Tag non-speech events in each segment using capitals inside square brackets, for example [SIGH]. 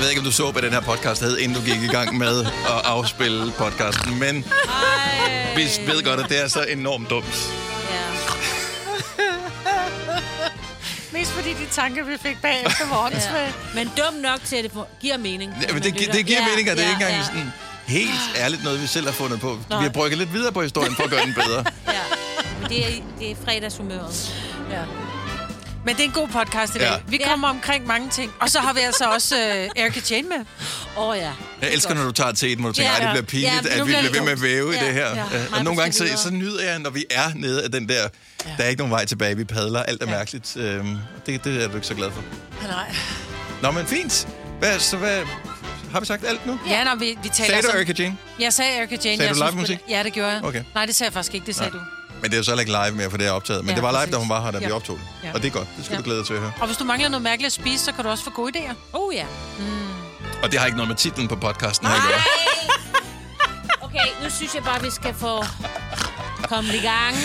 Jeg ved ikke, om du så, hvad den her podcast hed, inden du gik i gang med at afspille podcasten, men Ej. vi ved godt, at det er så enormt dumt. Ja. Mest fordi de tanker, vi fik bagefter var åndssvage. Ja. Men dum nok til, at det giver mening. Ja, men det, gi- det giver Ja, mening, og det er ja, ikke engang ja. sådan helt ærligt noget, vi selv har fundet på. Vi har brygget lidt videre på historien for at gøre den bedre. Ja. Men det er, det er fredagshumøret. Ja. Men det er en god podcast i dag. Ja. Ja. Vi Ja. kommer omkring mange ting. Og så har vi altså også uh, Erika Jane med. Åh oh, ja. Jeg elsker, når du tager til hvor du tænker, Ja. at det bliver pinligt, Ja, at vi bliver ved med at væve i dumt. det her. Ja, ja. Øh, Og nogle gange så, så nyder jeg, når vi er nede af den der, der er ikke nogen vej tilbage, vi padler, alt er mærkeligt. Øhm, Det, det er du ikke så glad for. Nej. Nå, men fint. Hvad, så hvad, har vi sagt alt nu? Ja, når vi, vi taler Sagde du Erika Jane? Jeg sagde Erika Jane. Sagde jeg du live musik? Ja, det gjorde jeg. Okay. Nej, det sagde jeg faktisk ikke. Det sagde Nej. du. Men det er jo så heller ikke live mere, for det er optaget. Men Ja, det var live, præcis. da hun var her, da vi Ja. optog det. Ja. Og det er godt. Det skal Ja. du glæde dig til at høre. Og hvis du mangler noget mærkeligt at spise, så kan du også få gode idéer. Oh ja. Og det har ikke noget med titlen på podcasten her at gøre. [LAUGHS] Okay, nu synes jeg bare, vi skal få komme i gang.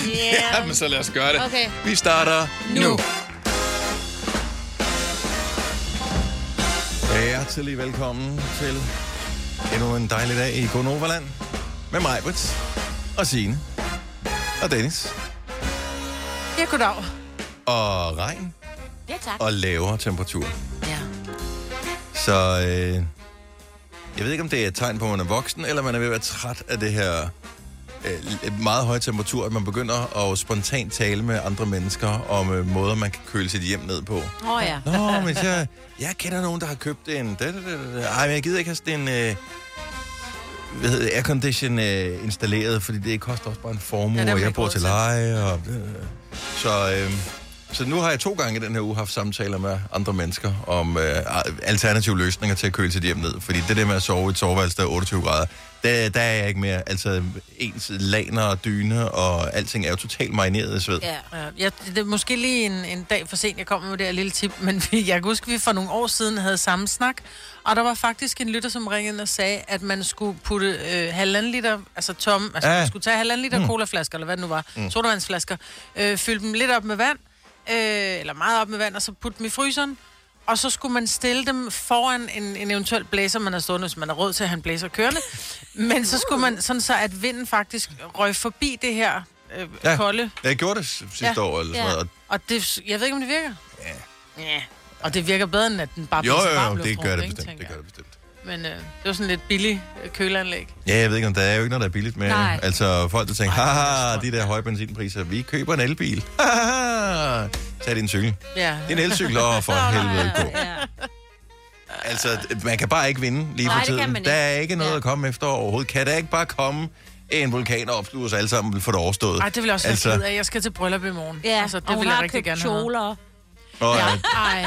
Ja, men så lad os gøre det. Okay. Vi starter nu. Nu. Hjertelig velkommen til endnu en dejlig dag i Gonoverland med mig, Britt, og Signe, og Dennis, Ja, goddag. og regn, Ja, tak. og lavere temperatur. Ja. Så øh, jeg ved ikke, om det er et tegn på, at man er voksen, eller man er ved at være træt af det her øh, meget høje temperatur, at man begynder at spontant tale med andre mennesker om øh, måder, man kan køle sit hjem ned på. Åh oh, ja. Nå, men jeg, jeg kender nogen, der har købt en... Da, da, da, da. Ej, men jeg gider ikke have sådan en... Øh, hvad hedder det, aircondition øh, installeret, fordi det koster også bare en formue, Ja, og jeg bor til. leje. Og, øh, så, øh, så nu har jeg to gange i den her uge haft samtaler med andre mennesker om øh, alternative løsninger til at køle sit hjem ned. Fordi det der med at sove i et soveværelse, der er 28 grader, der, der er jeg ikke mere. Altså ens laner og dyne og alting er jo totalt marineret i sved. Ja. Ja, jeg, det er måske lige en, en dag for sent, jeg kommer med det her lille tip, men vi, jeg kan huske, at vi for nogle år siden havde samme snak, og der var faktisk en lytter, som ringede og sagde, at man skulle putte øh, halvanden liter, altså tom, altså Ja. man skulle tage halvanden liter Mm. colaflasker, eller hvad det nu var, mm. sodavandsflasker, øh, fylde dem lidt op med vand, øh, eller meget op med vand, og så putte dem i fryseren, og så skulle man stille dem foran en, en eventuel blæser, man har stående, hvis man har råd til at have en blæser kørende. [LAUGHS] Men så skulle man, sådan så at vinden faktisk røg forbi det her øh, Ja. ja. kolde Jeg gjorde det sidste Ja. år, eller sådan Ja. noget. og og det, jeg ved ikke, om det virker. Ja. Ja. Og det virker bedre, end at den bare Jo, bliver jo, varm jo, det gør det ikke, bestemt. tænker Det gør det bestemt. Men øh, det var sådan lidt billig øh, køleanlæg. Ja, jeg ved ikke, om der er jo ikke noget, der er billigt med. Nej. Altså, folk, der tænker, Nej, er haha, de der høje benzinpriser, vi køber en elbil. [LAUGHS] Haha, Tag din cykel. Ja. Det er en elcykel, og for [LAUGHS] helvede gå. Ja. Altså, man kan bare ikke vinde lige Nej, for det kan tiden. Der ikke. er ikke noget Ja. at komme efter overhovedet. Kan der ikke bare komme en vulkan og opsluge os alle sammen for det overstået? Ej, det vil jeg også Altså- være af. Jeg skal til bryllup i morgen. Ja, altså, det og hun vil jeg har rigtig købt gerne have. Og, Ja. Ej.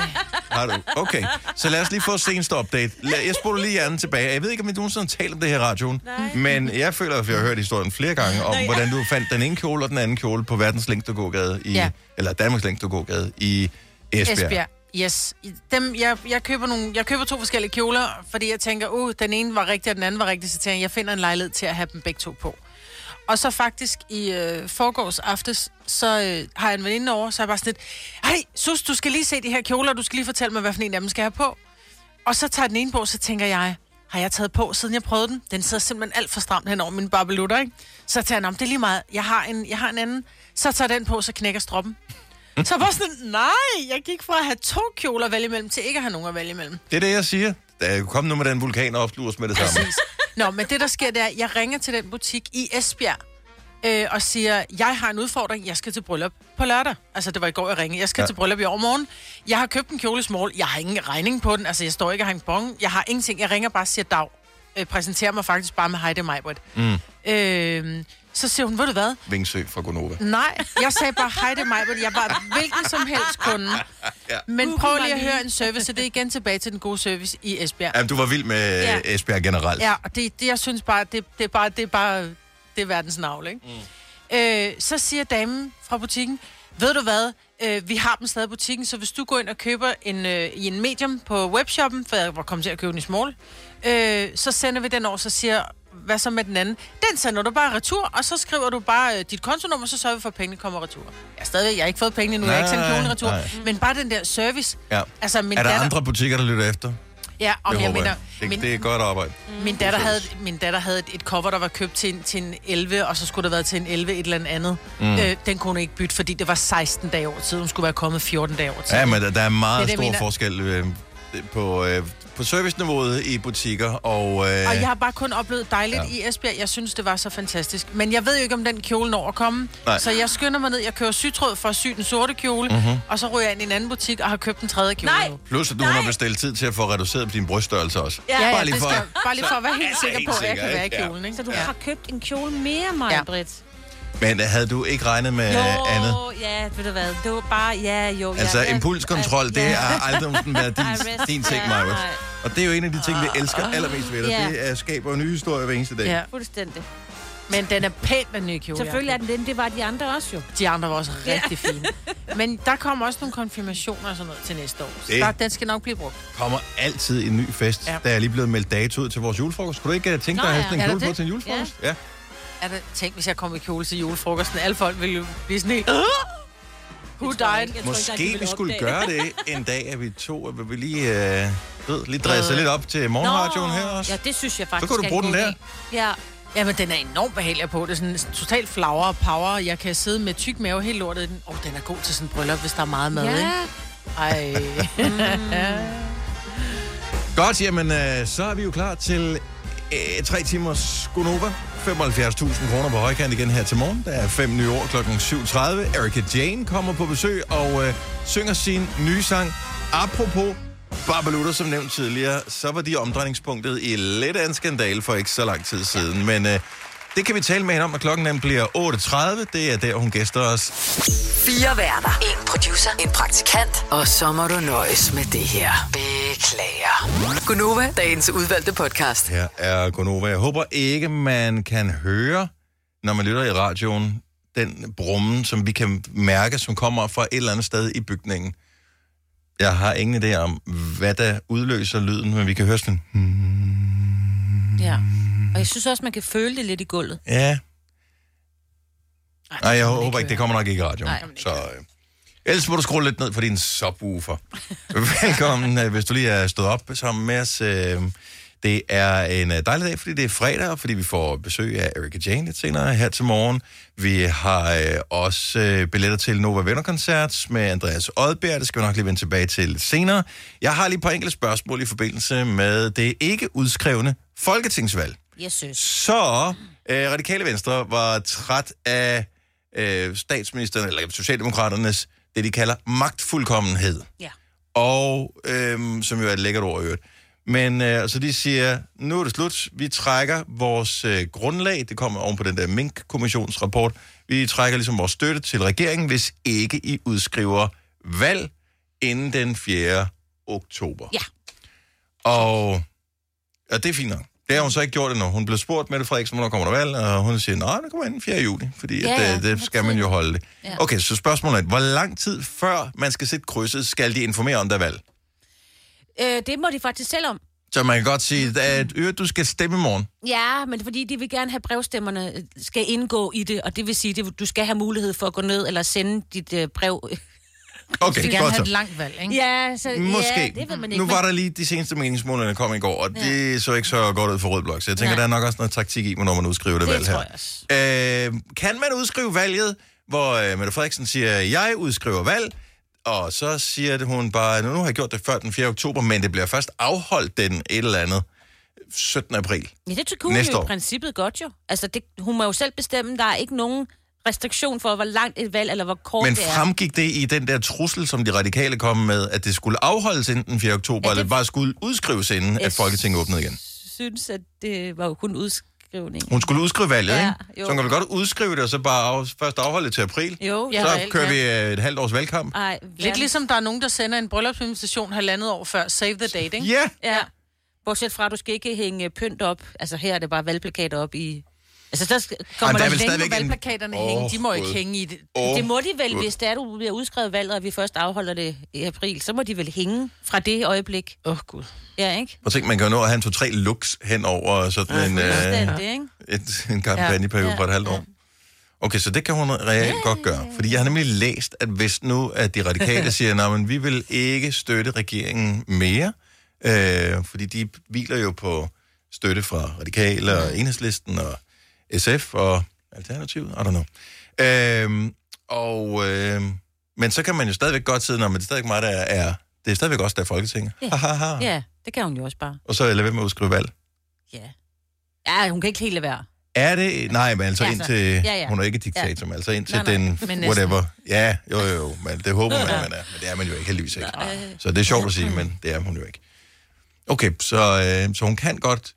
Har du? Okay, så lad os lige få seneste update. Jeg spoler lige hjernen tilbage. Jeg ved ikke, om nogensinde har talt om det her i radioen, Nej. men jeg føler, at jeg har hørt historien flere gange om, hvordan du fandt den ene kjole og den anden kjole på verdens længste gågade i, Ja. eller Danmarks længste gågade i Esbjerg. Esbjerg. Yes. Dem, jeg, jeg, køber nogle, jeg køber to forskellige kjoler, fordi jeg tænker, uh, den ene var rigtig, og den anden var rigtig, så tænker jeg, jeg finder en lejlighed til at have dem begge to på. Og så faktisk i øh, forgårs aftes, så øh, har jeg en veninde over, så er jeg bare sådan lidt, hej, sus, du skal lige se de her kjoler, du skal lige fortælle mig, hvad for en af dem skal jeg have på. Og så tager jeg den ene på, så tænker jeg, har jeg taget på, siden jeg prøvede den? Den sidder simpelthen alt for stramt hen over min barbelutter, ikke? Så tager jeg den om, det er lige meget, jeg har, en, jeg har en anden. Så tager den på, så knækker stroppen. Så var sådan, nej, jeg gik fra at have to kjoler at vælge imellem, til ikke at have nogen at vælge imellem. Det er det, jeg siger. Der kom nu med den vulkan og opsluge os med det samme. Præcis. Nå, men det der sker, det er, at jeg ringer til den butik i Esbjerg, øh, og siger, jeg har en udfordring, jeg skal til bryllup på lørdag. Altså, det var i går, jeg ringede. Jeg skal Ja. til bryllup i overmorgen. Jeg har købt en kjole small. Jeg har ingen regning på den. Altså, jeg står ikke og har en bon. Jeg har ingenting. Jeg ringer bare og siger dag. Øh, præsenterer mig faktisk bare med Heidi Majbrit. Mm. Øh, så siger hun, ved du hvad? Vingsø fra Gonova. Nej, jeg sagde bare Heidi Majbrit. Jeg var hvilken som helst kunde. Ja. Men Google prøv mig lige at lige. høre en service, så det er igen tilbage til den gode service i Esbjerg. Jamen, du var vild med Ja. ja. Esbjerg generelt. Ja, og det, det jeg synes bare, det, det er bare, det er bare, det er verdens navl, ikke? Mm. Øh, så siger damen fra butikken, ved du hvad, øh, vi har dem stadig i butikken, så hvis du går ind og køber en, øh, i en medium på webshoppen, for jeg var kommet til at købe den i small, øh, så sender vi den over, så siger hvad så med den anden? Den sender du bare retur, og så skriver du bare øh, dit kontonummer, så sørger vi for, at pengene kommer retur. Jeg er stadig, jeg har ikke fået pengene nu, jeg har ikke sendt Nej, kjolen retur. nej. Men bare den der service. Ja. Altså, min Er der datter, andre butikker, der lytter efter? Ja, og Det jeg mener, jeg. Det, min, det er godt arbejde. min, datter er havde, min datter havde et, et cover, der var købt til en, til en 11, og så skulle det have været til en 11 et eller andet. Mm. Øh, den kunne hun ikke bytte, fordi det var 16 dage over tid. Hun skulle være kommet 14 dage over tid. Ja, men der, der er meget Det stor mener. forskel øh, på, øh, på serviceniveauet i butikker, og... Øh, Og jeg har bare kun oplevet dejligt Ja. i Esbjerg. Jeg synes, det var så fantastisk. Men jeg ved jo ikke, om den kjole når at komme. Nej. Så jeg skynder mig ned. Jeg kører sytråd for at sy den sorte kjole. Mhm. Mm-hmm. Og så ryger jeg ind i en anden butik og har købt en tredje kjole Nej. nu. Plus, at du har bestilt tid til at få reduceret din bryststørrelse også. Ja, Bare lige for- skal, bare lige for at være [LAUGHS] helt sikker på, at jeg kan være i kjolen. Ikke? Så du ja. har købt en kjole mere, mig, Ja. Ja. Men havde du ikke regnet med Jo, andet? ja, ved du hvad, det var bare, ja, jo. Altså, ja, ja, impulskontrol, det ja. har aldrig nogensinde været din, [LAUGHS] din ting, ja, Maja. Og det er jo en af de ting, vi elsker allermest ved dig. Ja. Det er, skaber en ny historie hver eneste dag. Ja. Fuldstændig. Men den er pæn, den nye kjole. Selvfølgelig er den den, det var de andre også jo. De andre var også rigtig fine. Men der kommer også nogle konfirmationer og sådan noget til næste år. Så Det- der, den skal nok blive brugt. kommer altid en ny fest. Ja. Ja. Der er lige blevet meldt dato ud til vores julefrokost. Kunne du ikke uh, tænke dig Nå, at have ja. sådan en kjole på til en julefrokost? Ja. ja. Er det, tænk, hvis jeg kom i kjole til julefrokosten. Alle folk ville blive sådan helt... Who died? ikke. Ikke, Måske de vi skulle opdage gøre det en dag, at vi to, at vi lige, uh, ved, lige dresse lidt op til morgenradioen her også. Ja, det synes jeg faktisk Så kan du er bruge en den der. idé. Ja. Jamen, den er enormt behagelig på. Det er sådan totalt flower og power. Jeg kan sidde med tyk mave helt lortet i den. Åh, oh, den er god til sådan en bryllup, hvis der er meget mad, ikke? ja. Ej. [LAUGHS] Godt, jamen øh, så er vi jo klar til øh, tre timers Gonova. 75.000 kroner på højkant igen her til morgen. Der er fem nye år kl. 7.30. Erika Jane kommer på besøg og øh, synger sin nye sang. Apropos Barbalutter, som nævnt tidligere, så var de omdrejningspunktet i lidt af en skandal for ikke så lang tid siden. Men øh, det kan vi tale med hende om, når klokken den bliver 8.30. Det er der, hun gæster os. Fire værter. En producer. En praktikant. Og så må du nøjes med det her. Beklager. Gunova, dagens udvalgte podcast. Her er Gonova. Jeg håber ikke, man kan høre, når man lytter i radioen, den brummen, som vi kan mærke, som kommer fra et eller andet sted i bygningen. Jeg har ingen idé om, hvad der udløser lyden, men vi kan høre sådan. ja. Og jeg synes også, man kan føle det lidt i gulvet. Ja. Nej, jeg håber ikke ikke, det høre. kommer nok ikke i radioen. Nej, så, øh, ellers må du skrue lidt ned for din subwoofer. [LAUGHS] Velkommen, øh, hvis du lige er stået op sammen med os. Øh, Det er en øh, dejlig dag, fordi det er fredag, og fordi vi får besøg af Erika Jane lidt senere her til morgen. Vi har øh, også øh, billetter til Nova Venner-koncert med Andreas Odbjerg. Det skal vi nok lige vende tilbage til senere. Jeg har lige et par enkelte spørgsmål i forbindelse med det ikke udskrevne folketingsvalg. Jeg synes. Så øh, Radikale Venstre var træt af øh, statsministeren, eller Socialdemokraternes, det de kalder magtfuldkommenhed. Ja. Og, øh, som jo er et lækkert ord i øvrigt. Men øh, så de siger, nu er det slut, vi trækker vores øh, grundlag, det kommer oven på den der Mink-kommissionsrapport, vi trækker ligesom vores støtte til regeringen, hvis ikke I udskriver valg inden den 4. oktober. Ja. Og ja, det er fint nok. Det har hun så ikke gjort endnu. Hun blev spurgt, Mette Frederiksen, hvornår kommer der valg, og hun siger, nej, det kommer inden 4. juli, fordi Ja, ja, ja, at, det, skal man jo holde det. Ja. Okay, så spørgsmålet er, hvor lang tid før man skal sætte krydset, skal de informere om der valg? Øh, det må de faktisk selv om. Så man kan godt sige, at øh, du skal stemme i morgen. Ja, men fordi de vil gerne have brevstemmerne øh, skal indgå i det, og det vil sige, at du skal have mulighed for at gå ned eller sende dit øh, brev. Okay, Vi gerne godt have et så. langt valg, ikke? ja, så, Måske. ja, det ved man ikke. nu var der lige de seneste meningsmålinger, der kom i går, og ja. det så ikke så godt ud for Rød Blok. Så jeg tænker, Nej. der er nok også noget taktik i, hvornår man udskriver det, Det valg tror her. jeg også. Øh, kan man udskrive valget, hvor øh, Mette Frederiksen siger, jeg udskriver valg, og så siger det hun bare, nu har jeg gjort det før den 4. oktober, men det bliver først afholdt den et eller andet 17. april. Ja, det kunne hun Næste jo i princippet godt jo. Altså, det, hun må jo selv bestemme, der er ikke nogen restriktion for, hvor langt et valg, eller hvor kort Men det er. fremgik det i den der trussel, som de radikale kom med, at det skulle afholdes inden den 4. oktober, Ja, det- eller bare skulle udskrives inden, at Jeg Folketinget åbnede igen? synes, at det var jo kun udskrivning. Hun skulle udskrive valget, Ja, ikke? jo. Så hun kan vel godt udskrive det, og så bare af, først afholde det til april. Jo, Ja, så kører ja. vi øh, et halvt års valgkamp. Ej, Lidt ligesom der er nogen, der sender en bryllupsinvitation halvandet år før Save the Date, ikke? Ja, Ja. Bortset fra, at du skal ikke hænge pynt op. Altså, her er det bare valgplakater op i... Altså, der skal, kommer der er der vel Længe stadigvæk en- valgplakaterne Åh, hænge. De må ikke hænge i det. Åh, Det må de vel, hvis det er, du bliver udskrevet valget, og vi først afholder det i april. Så må de vel hænge fra det øjeblik. Åh, oh, gud. Ja, ikke? At tænke, man kan jo nå at have en to-tre looks hen over sådan en, øh, ikke? et, en kampagneperiode Ja, på et halvt ja. år. Okay, så det kan hun reelt godt gøre. Fordi jeg har nemlig læst, at hvis nu at de radikale [LAUGHS] siger, at vi vil ikke støtte regeringen mere, Øh, fordi de hviler jo på støtte fra Radikale og Enhedslisten og SF og Alternativet, I don't know. Øh, og, øh, men så kan man jo stadigvæk godt sidde, når man det er stadigvæk mig, der er, det er stadigvæk også der er Folketinget. Ja. Ha. Ja, det kan hun jo også bare. Og så lade være med at udskrive valg. Ja. Ja, hun kan ikke helt lade være. Er det? Nej, men altså Ja, indtil... ja, ja. Hun er ikke diktator, men altså indtil Nej, nej, den... men. Whatever. Ja, jo, jo, jo. Men det håber man, at man er. Men det er man jo ikke, heldigvis ikke. Så det er sjovt at sige, men det er hun jo ikke. Okay, så, øh, så hun kan godt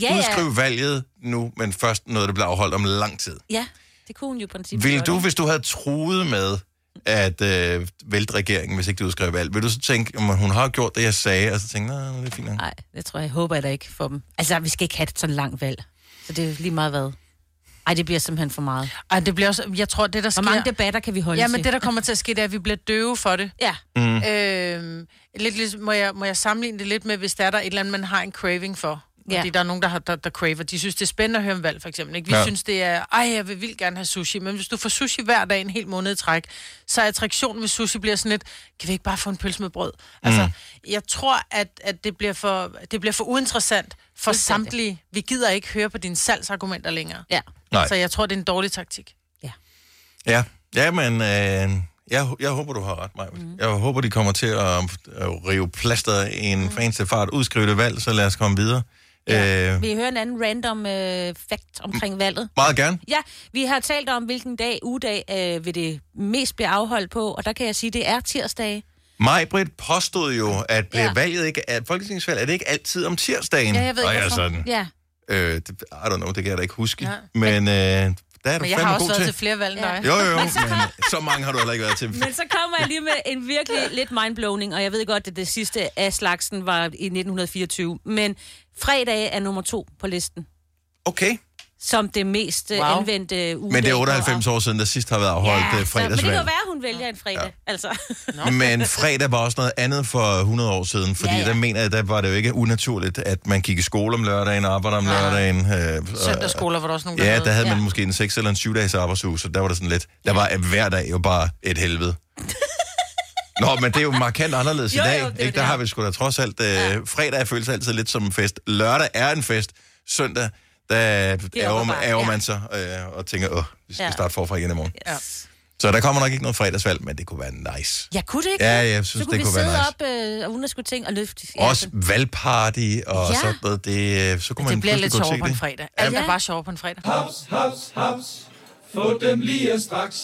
Ja, udskrive valget nu, men først noget, der bliver afholdt om lang tid. ja. Ja, det kunne hun jo i princippet Vil du, hvis du havde truet med at øh, vælte regeringen, hvis ikke du udskrev valg, vil du så tænke, om hun har gjort det, jeg sagde, og så tænke, nej, det er fint nok. Nej, det tror jeg, jeg håber jeg da ikke for dem. Altså, vi skal ikke have et sådan langt valg. Så det er lige meget hvad. Ej, det bliver simpelthen for meget. Ej, det bliver også, jeg tror, det der Hvor sker... mange debatter kan vi holde Ja, men det, der kommer til at ske, det er, at vi bliver døve for det. Ja, Mm. Øhm, lidt, ligesom- må, jeg, må jeg sammenligne det lidt med, hvis der er der et eller andet, man har en craving for? Ja. Fordi der er nogen, der, har, der, der craver. De synes, det er spændende at høre om valg, for eksempel. Ikke? Vi Ja. ja. synes, det er, ej, jeg vil vildt gerne have sushi. Men hvis du får sushi hver dag en hel måned i træk, så er attraktionen ved sushi bliver sådan lidt, kan vi ikke bare få en pølse med brød? Altså, jeg tror, at, at det, bliver for, det bliver for uinteressant for samtlige. Vi gider ikke høre på dine salgsargumenter længere. ja. Nej. Så jeg tror, det er en dårlig taktik. Ja, ja men øh, jeg, jeg håber, du har ret, Maja. Mm. Jeg håber, de kommer til at, at rive plaster i en mm. fancy fart, udskrive det valg, så lad os komme videre. Ja. Øh, Vi hører en anden random øh, fact omkring valget. meget gerne. Ja, vi har talt om, hvilken dag, ugedag, øh, vil det mest blive afholdt på, og der kan jeg sige, det er tirsdag. Maj-Brit påstod jo, at bliver Ja. valget ikke, at folketingsvalg er det ikke altid om tirsdagen. Ja, jeg ved og ikke, jeg er hvorfor. sådan, Ja, øh, det, I don't know, det kan jeg da ikke huske. Ja. Men øh, der er du Men jeg har også været til. til flere valg end Ja. dig. Jo, jo, jo, [LAUGHS] men så mange har du heller ikke været til. men så kommer jeg lige med en virkelig lidt mindblowing, og jeg ved godt, at det sidste af slagsen var i 1924, men fredag er nummer to på listen, Okay, som det mest wow. Wow. anvendte ugedag. men det er for 98 år siden, der sidst har været afholdt Ja, ja, så, men det kan jo fredagsvalg. være, at hun vælger en fredag. Ja. Altså. Men fredag var også noget andet for 100 år siden, fordi Ja, ja, ja. ja. der mener jeg, der var det jo ikke unaturligt, at man gik i skole om lørdagen og arbejder om lørdagen. Øh, Søndagsskoler var der også nogen, der Ja, der havde man Ja. måske en 6 eller en 7 dages arbejdsuge, så der var der sådan lidt. Der var hver dag jo bare et helvede. [LAUGHS] Nå, men det er jo markant anderledes Jo, i jo, dag. det er ikke? det. Der har vi sgu da trods alt... Øh, fredag føles altid lidt som en fest. Lørdag er en fest. Søndag, der ærger, man, ærger ja. man sig øh, og tænker, åh, vi skal Ja. starte forfra igen i morgen. Ja. Så der kommer nok ikke noget fredagsvalg, men det kunne være nice. Ja, kunne det ikke? Ja, jeg synes, så kunne det vi kunne være sidde nice. op, øh, og uden at skulle tænke og løfte. Også valgparty og Ja. sådan noget. Det, øh, så kunne man Det bliver lidt sjovere på en fredag. Alt Ja. er bare sjovere på en fredag. Haps, haps, haps. Få dem lige straks.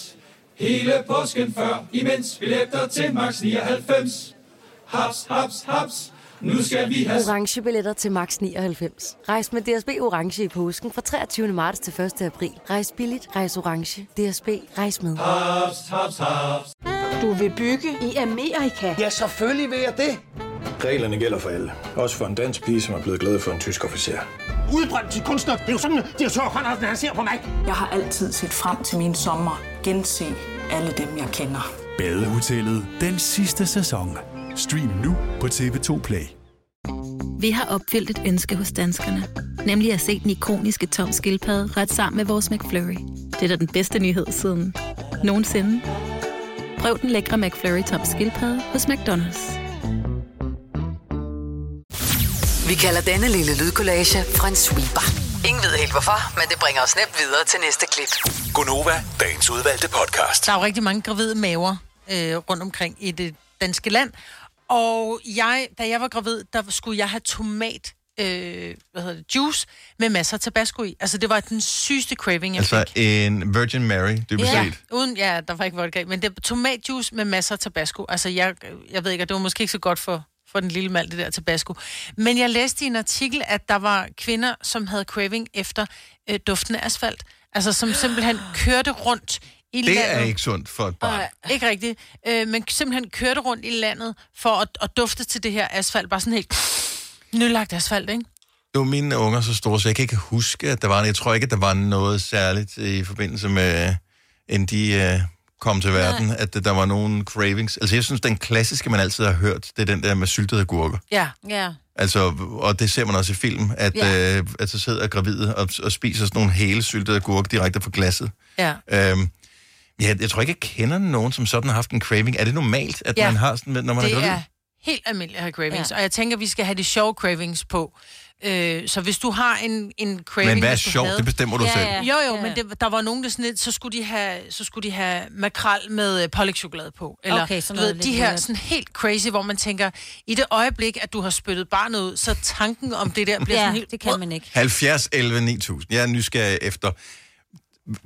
Hele påsken før, imens billetter til max 99. Haps, haps, haps. Nu skal vi have orange billetter til max 99. Rejs med DSB orange i påsken fra 23. marts til 1. april. Rejs billigt, rejs orange. DSB rejs med. haps, haps, haps. Du vil bygge i Amerika? Ja, selvfølgelig vil jeg det. Reglerne gælder for alle. Også for en dansk pige, som er blevet glad for en tysk officer. Udbrændt til kunstner. Det er jo sådan, har tørt, han ser på mig. Jeg har altid set frem til min sommer. Gense alle dem, jeg kender. Badehotellet den sidste sæson. Stream nu på TV2 Play. Vi har opfyldt et ønske hos danskerne. Nemlig at se den ikoniske tom skildpadde ret sammen med vores McFlurry. Det er da den bedste nyhed siden nogensinde. Prøv den lækre McFlurry tom skildpadde hos McDonald's. Vi kalder denne lille lydkollage en sweeper. Ingen ved helt hvorfor, men det bringer os nemt videre til næste klip. Gonova, dagens udvalgte podcast. Der er jo rigtig mange gravide maver øh, rundt omkring i det danske land. Og jeg, da jeg var gravid, der skulle jeg have tomat øh, hvad hedder det, juice med masser af tabasco i. Altså, det var den sygeste craving, jeg Altså fik. en Virgin Mary, dybest Ja, set. uden, ja, der var ikke vodka men det var tomatjuice med masser af tabasco. Altså, jeg, jeg ved ikke, og det var måske ikke så godt for, for den lille mand, det der tabasco. Men jeg læste i en artikel, at der var kvinder, som havde craving efter øh, duften af asfalt. Altså, som simpelthen [GASPS] kørte rundt i Det landet. er ikke sundt for et barn. Nej, ikke rigtigt. Øh, men simpelthen kørte rundt i landet for at, at dufte til det her asfalt. Bare sådan helt [SNIFFS] nylagt asfalt, ikke? Nu er mine unger så store, så jeg kan ikke huske, at der var... Jeg tror ikke, at der var noget særligt i forbindelse med, inden de øh, kom til verden, at der var nogen cravings. Altså, jeg synes, den klassiske, man altid har hørt, det er den der med syltede agurker. Ja. Ja. Altså, og det ser man også i film, at, Ja. øh, at så sidder gravide og, og spiser sådan nogle hele syltede agurker direkte fra glasset. Ja. Øhm, ja, jeg tror ikke, jeg kender nogen, som sådan har haft en craving. Er det normalt, at Ja. man har sådan, når man er Det gravid? er helt almindeligt at have cravings. Ja. Og jeg tænker, vi skal have de sjove cravings på. Øh, så hvis du har en, en craving... Men hvad er sjovt? havde- Det bestemmer du ja, selv. Ja. Jo, jo, ja. men det, der var nogen, der sådan lidt, så skulle de have, så skulle de have makrel med øh, pålægtschokolade på. Eller, Okay, sådan du ved, noget de her sådan helt crazy, hvor man tænker, i det øjeblik, at du har spyttet barnet ud, så tanken om det der bliver Ja, sådan helt... det kan man ikke. 70, 11, 9000. Jeg er nysgerrig efter,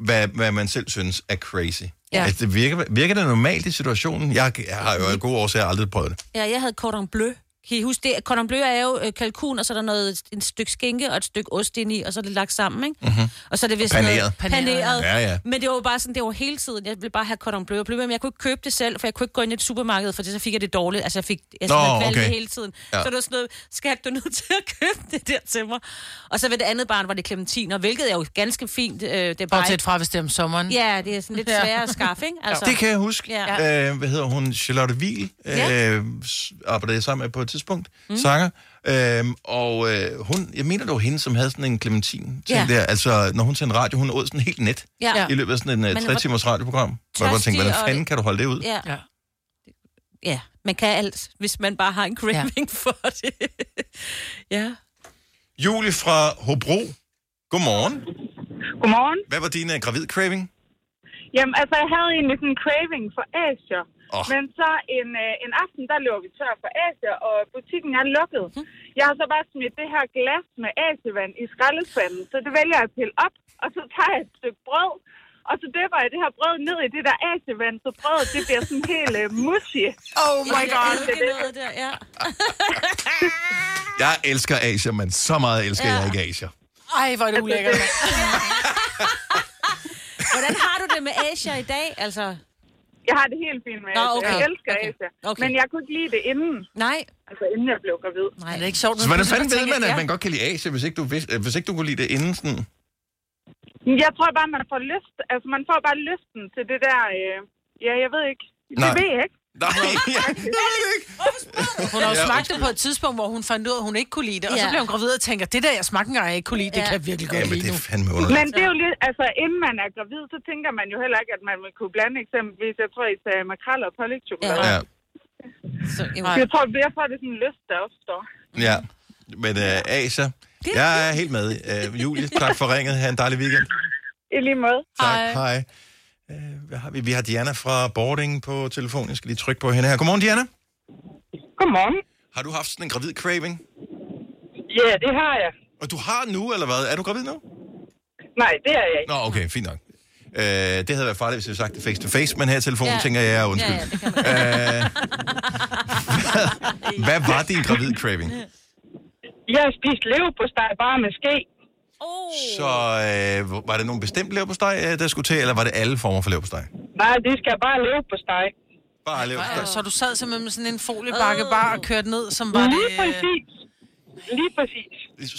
hvad, hvad man selv synes er crazy. Ja. Altså, det virker, virker det normalt i situationen? Jeg, jeg har jo af gode årsager aldrig prøvet det. Ja, jeg havde cordon bleu. Kan I huske det? Cordon bleu er jo øh, kalkun, og så er der noget, en stykke skinke og et stykke ost ind i, og så er det lagt sammen, ikke? Mm-hmm. Og så er det vist Paneret. noget paneret. Ja, ja. Men det var jo bare sådan, det var hele tiden. Jeg ville bare have cordon bleu men jeg kunne ikke købe det selv, for jeg kunne ikke gå ind i et supermarked, for det, så fik jeg det dårligt. Altså, jeg fik jeg Nå, okay. hele tiden. Ja. Så det var sådan noget, skat, du er nødt til at købe det der til mig. Og så ved det andet barn var det clementiner, hvilket er jo ganske fint. Øh, det er bare Bortset fra, hvis det er om sommeren. Ja, det er sådan lidt Ja. sværere at skaffe, ikke? Altså, Det kan jeg huske. Ja. Øh, hvad hedder hun? Charlotte Wiel Ja. øh, arbejdede jeg sammen med på et tidspunkt. Mm. Sanger. Øh, og øh, hun, jeg mener, det var hende, som havde sådan en clementin Ja. der. Altså, når hun sendte radio, hun åd sådan helt net. Ja. I løbet af sådan en uh, hvor 3 timers radioprogram. Hvor jeg bare tænkte, hvordan fanden kan du holde det ud? Ja. ja. Ja, man kan alt, hvis man bare har en craving ja. for [LAUGHS] det. ja. Julie fra Hobro. Godmorgen. Godmorgen. Hvad var din uh, gravid-craving? Jamen, altså, jeg havde egentlig sådan en craving for Asia. Oh. Men så en, øh, en aften, der løber vi tør for Asia, og butikken er lukket. Jeg har så bare smidt det her glas med Asievand i skraldespanden, så det vælger jeg at pille op, og så tager jeg et stykke brød, og så døber jeg det her brød ned i det der Asievand, så brødet det bliver sådan helt øh, mushy. Oh my god. Jeg elsker noget der, ja. Jeg elsker Asia, men så meget elsker ja. jeg ikke Asia. Ej, hvor er det ulækkert. [LAUGHS] Hvordan har du det med Asia i dag? Altså, Jeg har det helt fint med Nå, Asia. okay. Jeg elsker Okay. Asia. Okay. Men jeg kunne ikke lide det inden. Nej. Altså, inden jeg blev gravid. Nej, det er ikke sjovt. Så hvordan fanden ved man, at man godt kan lide Asia, hvis ikke du, vidste, hvis ikke du kunne lide det inden sådan? Jeg tror bare, man får lyst. Altså, man får bare lysten til det der... Øh, ja, jeg ved ikke. Det Nej. ved jeg ikke. Nej, jeg ved det ikke. Hun har jo Ja, smagt det på et tidspunkt, hvor hun fandt ud af, at hun ikke kunne lide det. Og så Ja. blev hun gravid og tænker, det der, jeg smagte engang, jeg ikke kunne lide, det Ja. kan jeg virkelig Ja, godt men lide det nu. er fandme underligt. Men det er jo lidt, altså inden man er gravid, så tænker man jo heller ikke, at man vil kunne blande eksempelvis, jeg tror, I sagde makrel og pålægtschokolade. Ja, Så, jo. Jeg tror, jeg tror, det er sådan en lyst, der opstår. ja. Men uh, Asia, jeg er helt med. Uh, Julie, tak for ringet. Ha' en dejlig weekend. I lige måde. Tak, hej. Uh, hvad har vi? Vi har Diana fra Boarding på telefon. Jeg skal lige trykke på hende her. Godmorgen, Diana. Godmorgen. Har du haft sådan en gravid craving? Ja, det har jeg. Og du har nu, eller hvad? Er du gravid nu? Nej, det er jeg ikke. Nå, okay, fint nok. Uh, det havde været farligt, hvis jeg havde sagt det face to face, men her i telefonen Ja. tænker jeg, jeg er undskyld. Ja, ja, man. [LAUGHS] Uh, hvad var din gravid craving? Jeg har spist leverpostej bare med ske. Oh. Så øh, var det nogen bestemt leverpostej, øh, der skulle til, eller var det alle former for leverpostej? Nej, det skal bare leve på steg. Bare leverpostej. Så du sad simpelthen med sådan en foliebakke bare og kørte ned, som var det... Lige præcis. Lige præcis.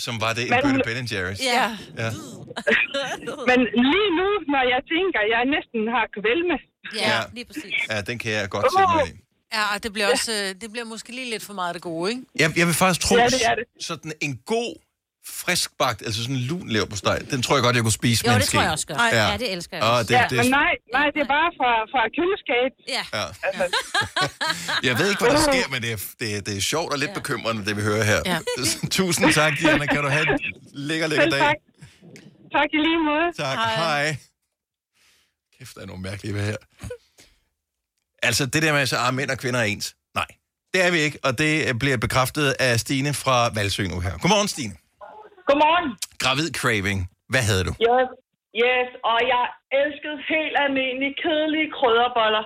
Som var det en Men- bøtte Ben Jerry's. Ja. ja. [LAUGHS] Men lige nu, når jeg tænker, jeg næsten har kvalme. Ja, Ja. lige præcis. Ja, den kan jeg godt sætte mig i. Ja, og det bliver også, øh, det bliver måske lige lidt for meget det gode, ikke? Jeg, jeg vil faktisk tro, Ja, det er det. sådan en god, friskbagt, altså sådan en lun leverpostej, den tror jeg godt, jeg kunne spise Jo, med en det tror jeg også godt. Ja, det elsker jeg Og også. det, Ja, det, men nej, nej, det er bare fra, fra køleskab. Ja. ja. Altså, [LAUGHS] Jeg ved ikke, hvad der sker, men det er, det, er- det er sjovt og lidt bekymrende, det vi hører her. Ja. [LAUGHS] Tusind tak, Diana. Kan du have en lækker, lækker dag. tak. Tak i lige måde. Tak. Hej. Hej. Kæft, der er nogle mærkelige ved her. Altså, det der med, at ah, mænd og kvinder er ens. Nej, det er vi ikke, og det bliver bekræftet af Stine fra Valsø nu her. Godmorgen, Stine. Godmorgen. Gravid craving. Hvad havde du? Yes, yes, og jeg elskede helt almindelige, kedelige krydderboller,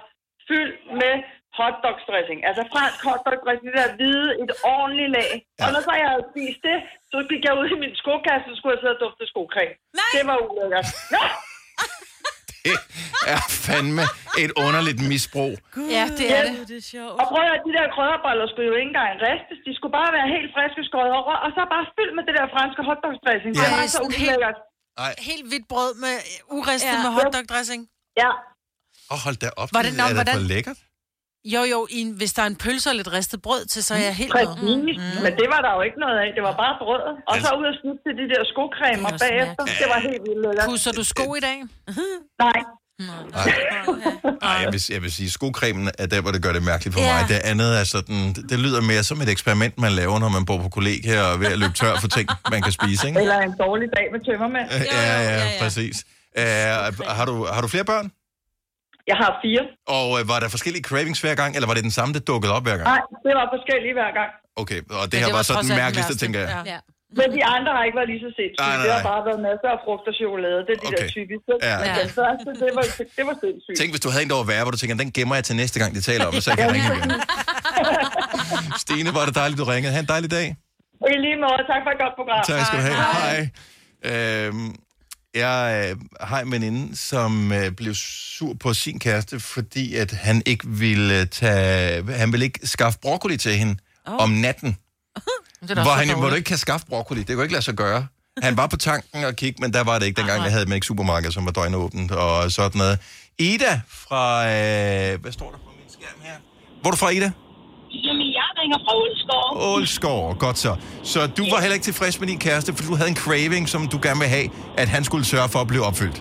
fyldt med hotdogsdressing. Altså fransk hotdogdressing, det der hvide, et ordentligt lag. Ja. Og når så jeg havde spist det, så gik jeg ud i min skokasse, så skulle jeg sidde og dufte. Nej. Det var ulækkert. Ja. [LAUGHS] Det er fandme et underligt misbrug. Ja, det er det. Det er sjovt. Og prøv at de der krydderboller skulle jo ikke engang ristes. De skulle bare være helt friske skåret over, og så bare fyldt med det der franske hotdogsdressing. Ja. Det var så helt- ulækkert. Nej, Helt hvidt brød med uristet Ja. med hotdog-dressing. Ja. og hold da op. Var det- det nå, er da hvordan- for lækkert. Jo, jo, i en, hvis der er en pølse og lidt ristet brød til, så er jeg helt med. Præcis. Mm. Men det var der jo ikke noget af. Det var bare brød. Og så ud og snuppe til de der skocremer Det er bagefter. mærkeligt. Det var helt vildt lækkert. Pusser du sko i dag? Nej. Ej, jeg vil, jeg vil sige, skokremen er der, hvor det gør det mærkeligt for Ja. mig. Det andet er sådan, det, det lyder mere som et eksperiment, man laver, når man bor på kollegie og er ved at løbe tør for ting, man kan spise, ikke? Eller en dårlig dag med tømmermænd. Ja, ja, ja, præcis. Uh, har, du, har du flere børn? Jeg har fire. Og uh, var der forskellige cravings hver gang, eller var det den samme, der dukkede op hver gang? Nej, det var forskellige hver gang. Okay, og det her var, så den mærkeligste, tænker jeg. Ja. Men de andre har ikke været lige så sindssyge. Nej, nej, Det har nej. bare været masser af frugt og chokolade. Det er de Okay. der typiske. Ja. Men den første, det var, det var sindssygt. Tænk, hvis du havde en, der var værre, hvor du tænker, den gemmer jeg til næste gang, de taler om det, så jeg kan ringe igen. Stine, var det dejligt, du ringede. Ha' en dejlig dag. I lige måde. Tak for et godt program. Tak skal du have. Hej. Øhm, jeg øh, har en veninde, som øh, blev sur på sin kæreste, fordi at han ikke ville øh, tage, han ville ikke skaffe broccoli til hende oh. om natten. [LAUGHS] Det Hvor, han, hvor du ikke kan skaffe broccoli. Det kunne ikke lade sig gøre. Han var på tanken og kigge, men der var det ikke. Dengang der havde man ikke supermarked, som var døgnåbent og sådan noget. Ida fra... Øh, hvad står der på min skærm her? Hvor er du fra, Ida? Jamen, jeg ringer fra Ålskov. Ålskov, godt så. Så du var heller ikke tilfreds med din kæreste, for du havde en craving, som du gerne vil have, at han skulle sørge for at blive opfyldt.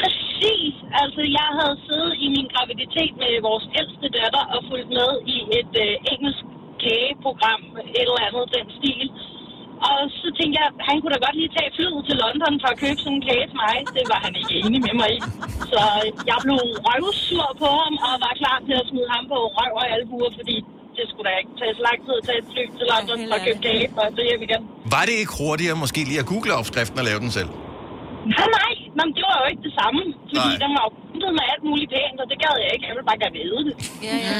Præcis. Altså, jeg havde siddet i min graviditet med vores ældste datter og fulgt med i et øh, engelsk kageprogram, et eller andet den stil. Og så tænkte jeg, han kunne da godt lige tage flyet til London for at købe sådan en kage til mig. Det var han ikke enig med mig i. Så jeg blev røvsur på ham og var klar til at smide ham på røv og albuer, fordi det skulle da ikke tage så lang tid at tage et fly til London at købe kage for at hjem igen. Var det ikke hurtigere måske lige at google opskriften og lave den selv? Nej, nej, men det var jo ikke det samme. Fordi Nej. den var jo med alt muligt pænt, og det gad jeg ikke. Jeg ville bare gerne vide det. Ja, ja.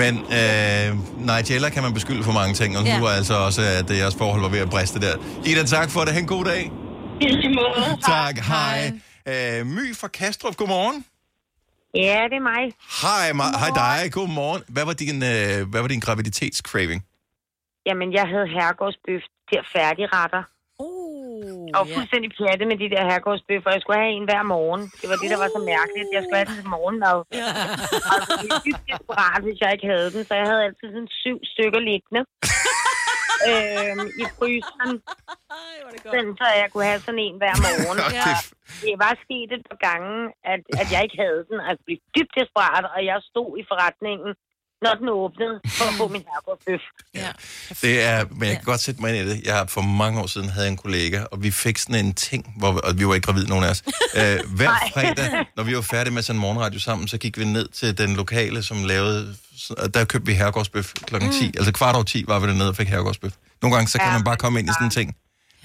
Men øh, Nigella kan man beskylde for mange ting, og Ja. nu er altså også, at jeres forhold var ved at briste der. Ida, tak for det. Ha' en god dag. I lige måde. Tak, hej. Øh, My fra Kastrup, godmorgen. Ja, det er mig. Hej, ma- hej dig, godmorgen. Hvad var din, øh, hvad var din graviditetscraving? Jamen, jeg havde herregårdsbøf til færdigretter. Uh, og fuldstændig pjatte med de der herregårdsbøffer. Jeg skulle have en hver morgen. Det var det, der var så mærkeligt. Jeg skulle have den til morgenmad. Ja. Altså, det er dybt desperat, hvis jeg ikke havde den. Så jeg havde altid sådan syv stykker liggende. [LAUGHS] øhm, I fryseren. Sådan, så jeg kunne have sådan en hver morgen. [LAUGHS] Ja. Det var sket et par gange, at, at jeg ikke havde den. Altså, jeg blev dybt desperat, og jeg stod i forretningen, når den åbnede, for at få min [LAUGHS] herregårdsbøf. Ja. Det er, men jeg kan godt sætte mig ind i det. Jeg har for mange år siden havde en kollega, og vi fik sådan en ting, hvor og vi var ikke gravide, nogen af os. [LAUGHS] Øh, hver Nej. fredag, når vi var færdige med sådan en morgenradio sammen, så gik vi ned til den lokale, som lavede... og Der købte vi herregårdsbøf klokken 10. Altså kvart over 10 var vi dernede og fik herregårdsbøf. Nogle gange, så kan Ja. man bare komme ind i sådan en ting.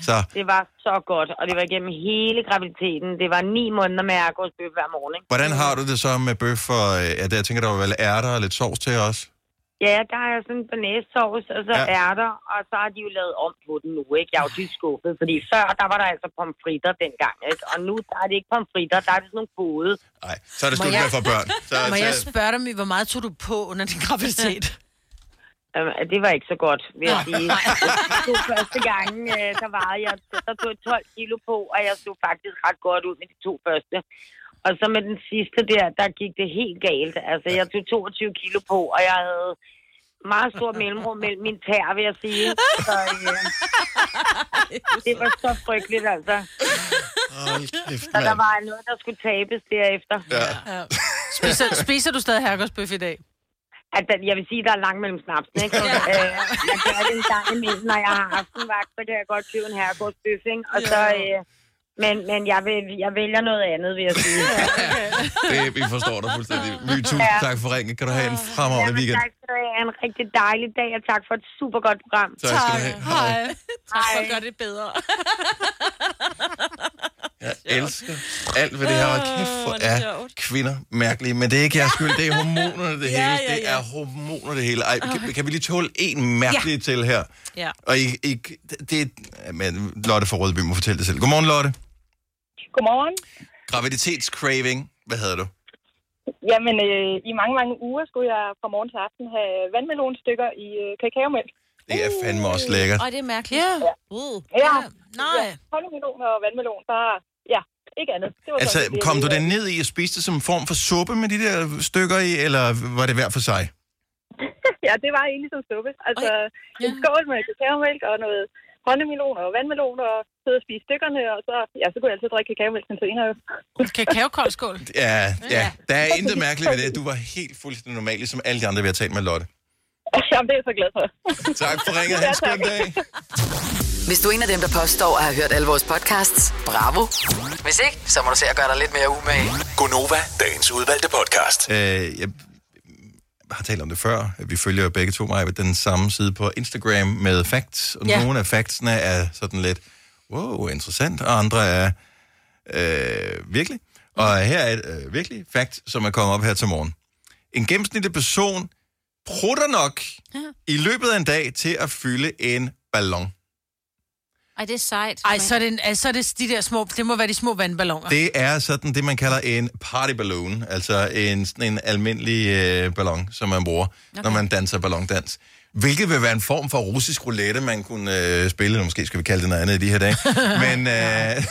Så Det var så godt, og det var igennem hele graviditeten. Det var ni måneder med herregårdsbøf hver morgen. Ikke? hvordan har du det så med bøf og... Ja, der, jeg tænker, der var vel ærter og lidt sovs til os. Ja, der er sådan en banæssauce, og så Ja. ærter, og så har de jo lavet om på den nu, ikke? Jeg er jo dybt skuffet, fordi før, der var der altså pomfritter dengang, ikke? Og nu, der er det ikke pomfritter, der er det sådan nogle både. Nej, så er det slut jeg- med få børn. Så, Må jeg så, spørge dig, hvor meget tog du på under din graviditet? [LAUGHS] Jamen, det var ikke så godt, vil jeg sige. De to første gange, øh, der var jeg, der tog jeg 12 kilo på, og jeg stod faktisk ret godt ud med de to første. Og så med den sidste der, der gik det helt galt. Altså, jeg tog 22 kilo på, og jeg havde meget stor mellemrum mellem min tær, vil jeg sige. Så øh, [LAUGHS] det var så frygteligt, altså. Hold kæft, Så der var noget, der skulle tabes derefter. Ja. Ja. Spiser, spiser du stadig herregårdsbøf i dag? At der, jeg vil sige, der er langt mellem snapsen, ikke? [LAUGHS] Så, øh, jeg gør det en gang imellem, når jeg har aftenvagt, så kan jeg godt købe en herregårdsbøf, ikke? Og så, øh, men, men jeg, vil, jeg vælger noget andet, vil jeg sige. Det, vi forstår dig fuldstændig. My, tusind Ja. tak for ringen. Kan du have en fremragende weekend. Tak skal du have. En rigtig dejlig dag, og tak for et super godt program. Tak skal du have. Hej. Tak for at gøre det bedre. [LAUGHS] Jeg elsker alt ved det her. Og kæft, hvor er er kvinder mærkelige. Men det er ikke jeres skyld. Det er hormonerne, det [LAUGHS] Ja, hele. ja, Det er hormoner, det hele. Ej, kan, kan vi lige tåle en mærkelig til her? Ja. Og I, I, det er... Men Lotte fra Rødby må fortælle det selv. Godmorgen, Lotte. Godmorgen. Graviditetscraving. Hvad hedder du? Jamen, øh, i mange, mange uger skulle jeg fra morgen til aften have vandmelonstykker i øh, kakaomælk. Det er fandme også lækkert. Ej, det er mærkeligt. Ja. Uh. Ja. Nej. Ja, honningsmelon og vandmelon, bare... Ikke andet. Det var Altså, det- kom du den ned i og spiste det som en form for suppe med de der stykker i, eller var det hver for sig? [LAUGHS] ja, det var egentlig som suppe. Altså, en skål med kakaomælk og noget håndmeloner og vandmeloner og sidde og spise stykkerne, og så, ja, så kunne jeg altid drikke kakaomælk senere. Kakaokoldskål. [LAUGHS] Ja, ja, der er intet mærkeligt ved det. Du var helt fuldstændig normal, ligesom alle de andre, vi har talt med Lotte. [LAUGHS] Jamen, det er jeg så glad for. Tak for ringet. Ha' en skøn dag. Hvis du er en af dem, der påstår at have hørt alle vores podcasts, bravo. Hvis ikke, så må du se at gøre dig lidt mere umage. Gonova, dagens udvalgte podcast. Øh, jeg har talt om det før. Vi følger begge to mig den samme side på Instagram med facts, og Ja. ja. nogle af factsene er sådan lidt, wow, interessant, og andre er øh, virkelig. Og her er et øh, virkelig fact, som er kommet op her til morgen. En gennemsnitlig person prutter nok ja. i løbet af en dag til at fylde en ballon. Ej, det er sejt. Ej, så er, det, en- så er det de der små, det må være de små vandballoner. Det er sådan det, man kalder en party balloon, altså en, sådan en almindelig øh, ballon, som man bruger, okay. når man danser ballondans. Hvilket vil være en form for russisk roulette, man kunne øh, spille, eller måske skal vi kalde det noget andet i de her dage. [LAUGHS] Men øh,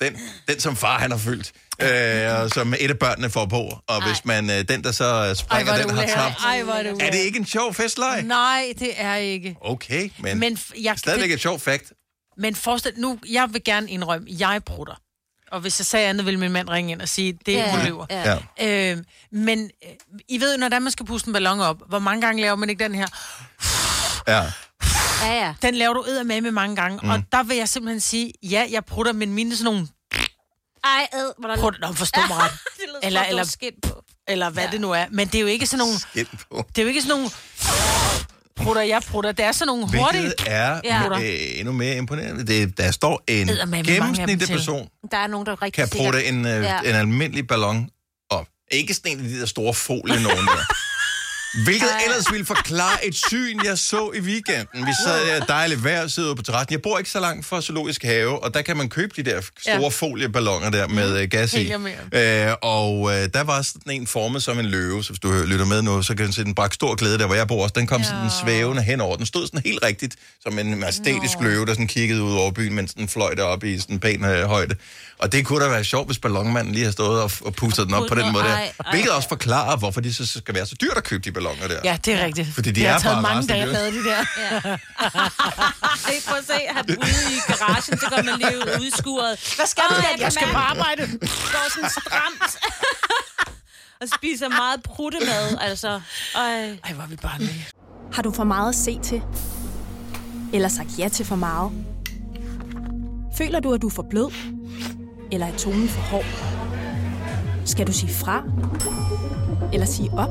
den, den, som far han har fyldt, øh, og som et af børnene får på, og Ej. hvis man, øh, den, der så Ej, springer, er det den har tabt. Ej, hvor er det Er det ikke en sjov festleg? Nej, det er ikke. Okay, men, Men jeg- stadigvæk det- et sjovt fact. Men forestil nu, jeg vil gerne indrømme, jeg prutter. Og hvis jeg sagde andet, ville min mand ringe ind og sige, det er Ja, ja, løber. ja. Ja. Øh, men I ved jo, når der man skal puste en ballon op, hvor mange gange laver man ikke den her? Ja. Ja, ja. Den laver du med med mange gange. Mm. Og der vil jeg simpelthen sige, ja, jeg prutter, men mine sådan nogle... Ej, ad, hvor der... Prut, nå, forstå mig [LAUGHS] ret. Eller- eller, eller- eller... skidt på. Eller hvad ja. det nu er. Men det er jo ikke sådan nogle... Det er jo ikke sådan nogle... Prutter, jeg prutter. Det er sådan nogle hurtige... Hvilket er Ja. øh, endnu mere imponerende. Det, der står en gennemsnitlig person, Der er nogen, der rigtig kan prutte en, øh, Ja. en almindelig ballon op. Ikke sådan en af de der store folie nogen der. [LAUGHS] Hvilket ellers ville forklare et syn, jeg så i weekenden. Vi sad der dejligt vejr, sidder ude på terrassen. Jeg bor ikke så langt fra Zoologisk Have, og der kan man købe de der store Ja. folieballoner der med øh, gas i. Øh, og øh, der var sådan en formet som en løve, så hvis du lytter med nu, så kan du se, den bragte stor glæde der, hvor jeg bor også. Den kom ja. sådan svævende henover. Den stod sådan helt rigtigt, som en majestætisk løve, der sådan kiggede ud over byen, mens den fløj derop i sådan en pæn øh, højde. Og det kunne da være sjovt, hvis ballonmanden lige har stået og, og pustet den op på den måde der. Ej, ej. Hvilket også forklarer, hvorfor det så skal være så dyrt at købe de balloner der. Ja, det er rigtigt. Fordi de det er har taget bare mange dage at lave de der. [LAUGHS] Ej, prøv at se, han ude i garagen, så går man lige ud udskuret. Hvad skal du, skat? Jeg skal på arbejde. Går sådan stramt. [LAUGHS] og spiser meget pruttemad, altså. Ej, Ej hvor er vi barnlige. Har du for meget at se til? Eller sagt ja til for meget? Føler du, at du er for blød? Eller er tonen for hård? Skal du sige fra? Eller sige op?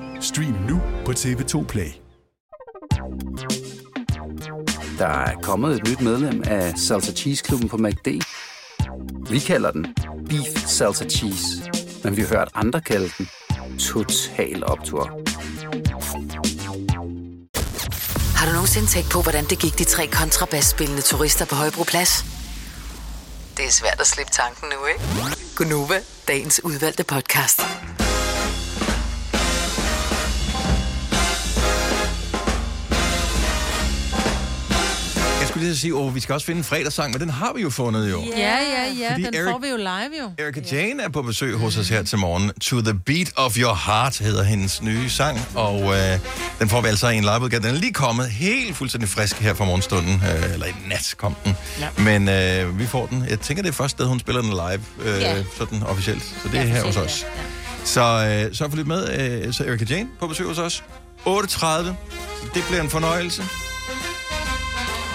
Stream nu på TV2 Play. Der er kommet et nyt medlem af Salsa Cheese Klubben på MACD. Vi kalder den Beef Salsa Cheese, men vi har hørt andre kalde den Total Optor. Har du nogensinde tænkt på, hvordan det gik de tre kontrabasspillende turister på Højbroplads? Det er svært at slippe tanken nu, ikke? Gunova, dagens udvalgte podcast. Skulle lige sige, at vi skal også finde en fredagssang, men den har vi jo fundet jo. Ja, ja, ja. Fordi Den Eric- får vi jo live jo. Erika Jane er på besøg hos os her til morgen. To the Beat of Your Heart hedder hendes nye sang, og øh, den får vi altså i en liveudgave. Den er lige kommet helt fuldstændig frisk her fra morgenstunden, øh, eller i nat kom den. Ja. Men øh, vi får den. Jeg tænker, det er første sted, hun spiller den live, øh, Ja. sådan officielt. Så det er Ja, her hos os. Så øh, så for lidt med, øh, så Erika Jane på besøg hos os. 8.30, så det bliver en fornøjelse.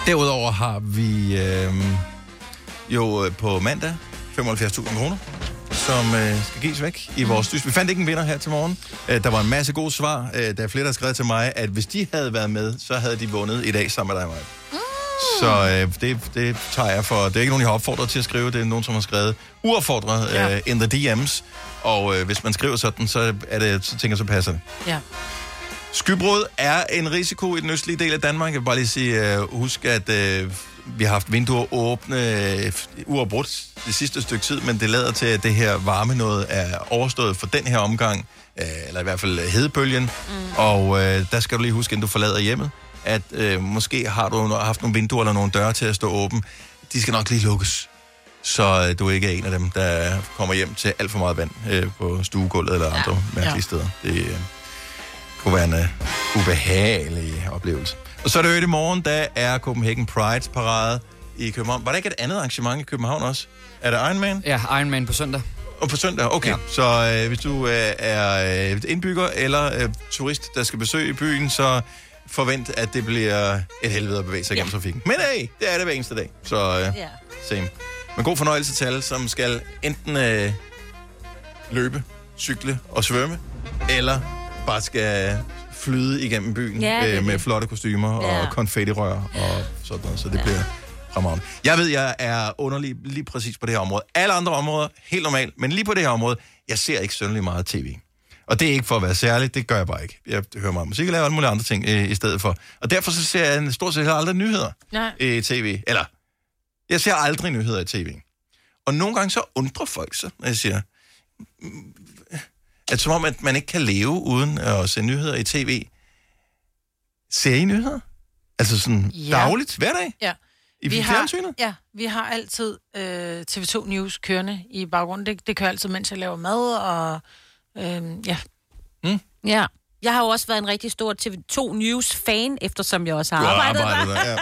Derudover har vi øh, jo på mandag 75.000 kroner, som øh, skal gives væk i vores lys. Vi fandt ikke en vinder her til morgen. Øh, der var en masse gode svar. Øh, der er flere, der har skrevet til mig, at hvis de havde været med, så havde de vundet i dag sammen med dig, Maja. Så øh, det, det tager jeg for... Det er ikke nogen, jeg har opfordret til at skrive. Det er nogen, som har skrevet uopfordret Ja. øh, in the DM's. Og øh, hvis man skriver sådan, så, er det, så tænker jeg, så passer det. Ja. Skybrud er en risiko i den østlige del af Danmark. Jeg vil bare lige sige, uh, husk, at uh, vi har haft vinduer åbne uh, uafbrudt det sidste stykke tid, men det lader til, at det her varme noget er overstået for den her omgang, uh, eller i hvert fald hedebølgen. Mm. Og uh, der skal du lige huske, inden du forlader hjemmet, at uh, måske har du haft nogle vinduer eller nogle døre til at stå åben. De skal nok lige lukkes så du ikke er en af dem, der kommer hjem til alt for meget vand øh, på stuegulvet eller andre mærkelige Ja. steder. Det øh, kunne være en øh, ubehagelig oplevelse. Og så er det jo i morgen, der er Copenhagen Pride parade i København. Var der ikke et andet arrangement i København også? Er det Ironman? Ja, Ironman på søndag. Og på søndag, okay. Ja. Så øh, hvis du øh, er øh, indbygger eller øh, turist, der skal besøge byen, så forvent, at det bliver et helvede at bevæge sig gennem trafikken. Men hey, det er det hver eneste dag. Så øh, Ja. same. Men god fornøjelse til alle, som skal enten øh, løbe, cykle og svømme, eller bare skal flyde igennem byen Ja, det øh, med det. flotte kostymer Ja. og konfettirør og sådan noget. Så det ja. bliver fremragende. Jeg ved, jeg er underlig lige præcis på det her område. Alle andre områder, helt normalt, men lige på det her område, jeg ser ikke sønderlig meget tv. Og det er ikke for at være særlig, det gør jeg bare ikke. Jeg hører meget musik og laver alle mulige andre ting øh, i stedet for. Og derfor så ser jeg stort set aldrig nyheder Nej. i tv. Eller, jeg ser aldrig nyheder i tv. Og nogle gange så undrer folk sig, når jeg siger, mm, at som om, at man ikke kan leve uden at se nyheder i tv. Ser I nyheder? Altså sådan ja. dagligt, hver dag? Ja. I vi fjernsynet? har, ja, vi har altid øh, TV2 News kørende i baggrunden. Det, det kører altid, mens jeg laver mad, og øh, ja. Ja. Jeg har jo også været en rigtig stor TV2 News-fan, eftersom jeg også har arbejdet, arbejdet der. der, ja.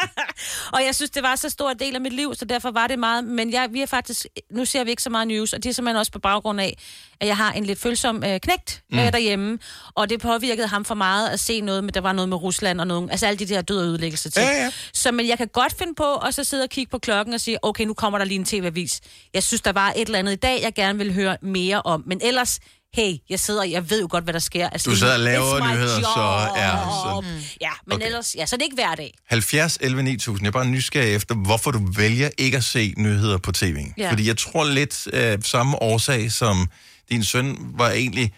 [LAUGHS] og jeg synes, det var så stor en del af mit liv, så derfor var det meget... Men jeg, vi er faktisk... Nu ser vi ikke så meget news, og det er simpelthen også på baggrund af, at jeg har en lidt følsom øh, knægt mm. øh, derhjemme, og det påvirkede ham for meget at se noget, men der var noget med Rusland og noget... Altså alle de der død og ødelæggelser til. Ja, ja. Så men jeg kan godt finde på at så sidde og kigge på klokken og sige, okay, nu kommer der lige en tv-avis. Jeg synes, der var et eller andet i dag, jeg gerne vil høre mere om. Men ellers, hey, jeg sidder, jeg ved jo godt, hvad der sker. Altså, Du sidder og laver nyheder, job. så- ja, så- Ja, men Okay. ellers, ja, så det er ikke hver dag. 70 11 9000. Jeg er bare nysgerrig efter, hvorfor du vælger ikke at se nyheder på tv. Ja. Fordi jeg tror lidt øh, samme årsag, som din søn var egentlig...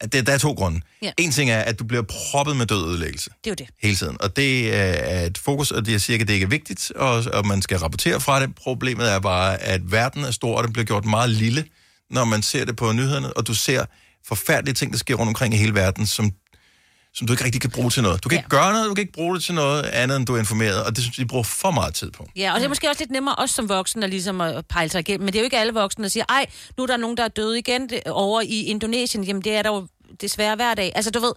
At det, der er to grunde. Ja. En ting er, at du bliver proppet med død ødelæggelse Det er jo det. hele tiden. Og det er et fokus, og det er cirka, det ikke er vigtigt, og, og man skal rapportere fra det. Problemet er bare, at verden er stor, og den bliver gjort meget lille, når man ser det på nyhederne, og du ser forfærdelige ting, der sker rundt omkring i hele verden, som, som du ikke rigtig kan bruge til noget. Du kan ja. ikke gøre noget, du kan ikke bruge det til noget andet, end du er informeret, og det synes jeg, de bruger for meget tid på. Ja, og det er måske også lidt nemmere også som voksen at ligesom at pejle sig igennem. Men det er jo ikke alle voksne, der siger, ej, nu er der nogen, der er døde igen over i Indonesien. Jamen, det er der jo desværre hver dag. Altså, du ved,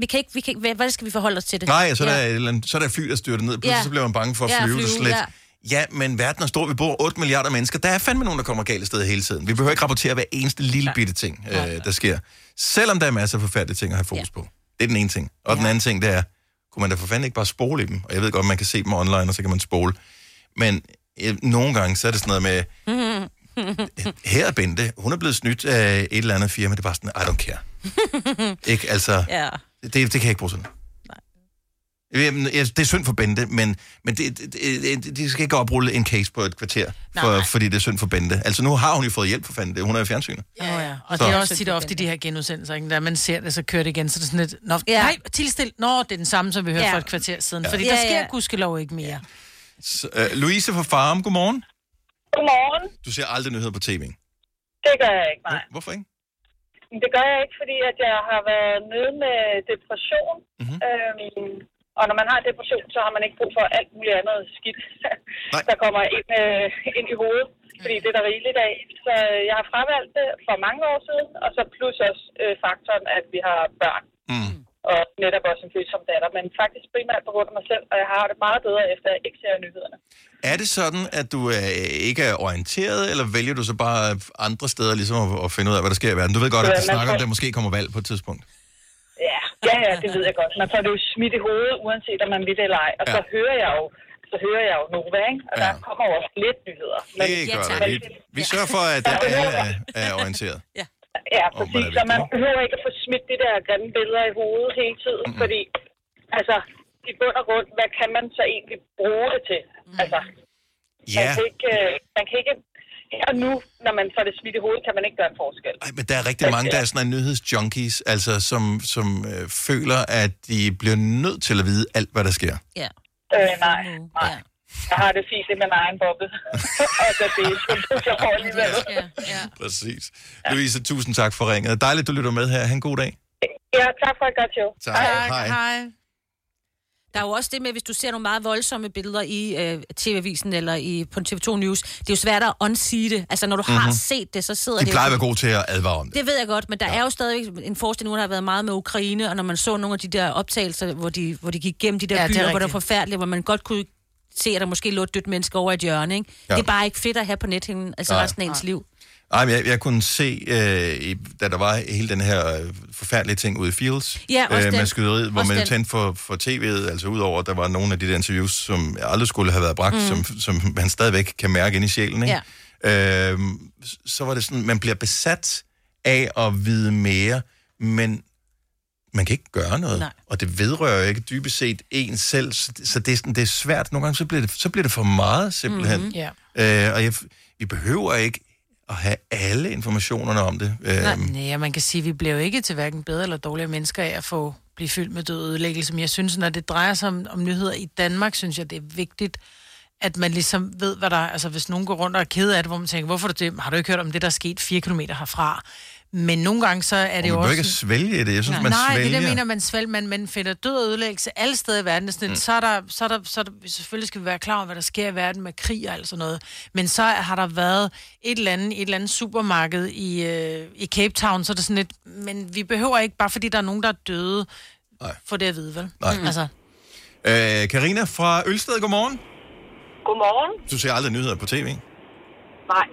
vi kan ikke, vi kan ikke, hvad, hvad skal vi forholde os til det? Nej, så er, ja. der, et eller andet, så er der fly, der styrter ned. Pludselig Ja. så bliver man bange for at Ja, flyve. flyve, det slet. ja. Ja, men verden er stor. Vi bor 8 milliarder mennesker. Der er fandme nogen, der kommer galt af sted hele tiden. Vi behøver ikke rapportere hver eneste lille bitte ting, øh, der sker. Selvom der er masser af forfærdelige ting at have fokus på. Det er den ene ting. Og den anden ting, det er, kunne man da for fanden ikke bare spole i dem? Og jeg ved godt, man kan se dem online, og så kan man spole. Men øh, nogle gange, så er det sådan noget med, [LAUGHS] her er Bente, hun er blevet snydt af et eller andet firma. Det er bare sådan, I don't care. [LAUGHS] ikke? Altså, ja. det, det kan jeg ikke bruge sådan. Det er synd for Bente, men, men det, det, det, de skal ikke oprulle en case på et kvarter, for, Nej. fordi det er synd for Bente. Altså, nu har hun jo fået hjælp for fanden. det. Hun er i fjernsynet. Ja, ja. Og Så- det er også tit ofte i de her genudsendelser, ikke? Da man ser det, så kører det igen, så det er sådan lidt, Nå, ja. nej, tilstil. Nå, det er den samme, som vi hørte Ja. for et kvarter siden. Ja. Fordi Ja, der sker ja. gudskelov ikke mere. Så, uh, Louise fra Farum, godmorgen. Godmorgen. Du ser aldrig nyheder på tv. Det gør jeg ikke, nej. Hvorfor ikke? Det gør jeg ikke, fordi at jeg har været nede med depression. Mhm. Mm-hmm. Øhm, og når man har depression, så har man ikke brug for alt muligt andet skidt, [LAUGHS] der kommer ind, øh, ind i hovedet. Fordi det er der rigeligt af. Så øh, jeg har fravalgt det for mange år siden, og så plus også øh, faktoren, at vi har børn. Mm. Og netop også en følsom datter. Men faktisk primært på grund af mig selv, og jeg har det meget bedre, efter jeg ikke ser nyhederne. Er det sådan, at du uh, ikke er orienteret, eller vælger du så bare andre steder ligesom at, at finde ud af, hvad der sker i verden? Du ved godt, at man snakker om, at der måske kommer valg på et tidspunkt. Ja, ja, ja, det ved jeg godt. Man får det jo smidt i hovedet, uanset om man vil det eller ej. Og så hører jeg jo så hører jeg jo Nova, ikke? Og der kommer jo også lidt nyheder. Det gør det. Vi, vi sørger for, at alle er, er orienteret. Ja, præcis. Så man behøver ikke at få smidt de der grimme billeder i hovedet hele tiden, mm-hmm. fordi, altså, i bund og grund, hvad kan man så egentlig bruge det til? Mm. Altså, man, Ja. kan ikke, øh, man kan ikke, her og nu, når man får det smidt i hovedet, kan man ikke gøre en forskel. Ej, men der er rigtig mange, der er sådan en nyhedsjunkies, altså som, som øh, føler, at de bliver nødt til at vide alt, hvad der sker. Ja. Øh, nej, nej. Jeg har det fint i min egen boble. [LAUGHS] altså, det er sådan, jeg får alligevel. Præcis. Ja. Louise, tusind tak for ringet. Dejligt, du lytter med her. Ha' en god dag. Ja, tak for et godt show. Tak. Hej. Hej. Der er jo også det med, hvis du ser nogle meget voldsomme billeder i øh, TV-avisen eller i, på TV2 News, det er jo svært at unsee det. Altså, når du mm-hmm. har Mhm. set det, så sidder De det... plejer at være gode til at advare om det. Det ved jeg godt, men der ja. er jo stadigvæk en forestilling, nu der har været meget med Ukraine, og når man så nogle af de der optagelser, hvor de, hvor de gik gennem de der Ja, ja, det byer, hvor det var forfærdeligt, hvor man godt kunne se, at der måske lå et dødt menneske over et hjørne. Ikke? Ja. Det er bare ikke fedt at have på nethinden, altså Nej. resten af ens liv. Ej, men jeg, jeg kunne se, øh, i, da der var hele den her øh, forfærdelige ting ude i Fields, Ja, også med skyderiet, hvor Også man den. tændte for, for tv'et, altså udover, at der var nogle af de der interviews, som aldrig skulle have været bragt, mm. Som, som man stadigvæk kan mærke inde i sjælen, ikke? Ja. Øh, så var det sådan, man bliver besat af at vide mere, men man kan ikke gøre noget, Nej. og det vedrører ikke dybest set en selv, så, det, er sådan, det er svært. Nogle gange så bliver det, så bliver det for meget, simpelthen. Mhm. Ja. Øh, og jeg, vi behøver ikke at have alle informationerne om det. Nej, nej, og man kan sige, at vi bliver jo ikke til hverken bedre eller dårligere mennesker af at få blive fyldt med død ødelæggelse. Men jeg synes, når det drejer sig om, om nyheder i Danmark, synes jeg, det er vigtigt, at man ligesom ved, hvad der er. Altså, hvis nogen går rundt og er ked af det, hvor man tænker, hvorfor er det, har du ikke hørt om det, der er sket fire kilometer herfra? Men nogle gange, så er det jo man også... bør ikke svælge det. Jeg synes, Nej, man Nej, svælger. det er det, jeg mener, man svælger. Man, man finder død og ødelæggelse alle steder i verden. Sådan, mm. så, er der, så, er der, så er der, selvfølgelig skal vi være klar over, hvad der sker i verden med krig og alt sådan noget. Men så har der været et eller andet, et eller andet supermarked i, øh, i Cape Town, så er det sådan lidt... Men vi behøver ikke, bare fordi der er nogen, der er døde, Nej. få det at vide, vel? Nej. Altså, Øh, Karina fra Ølsted, godmorgen. Godmorgen. Du ser aldrig nyheder på tv. Nej.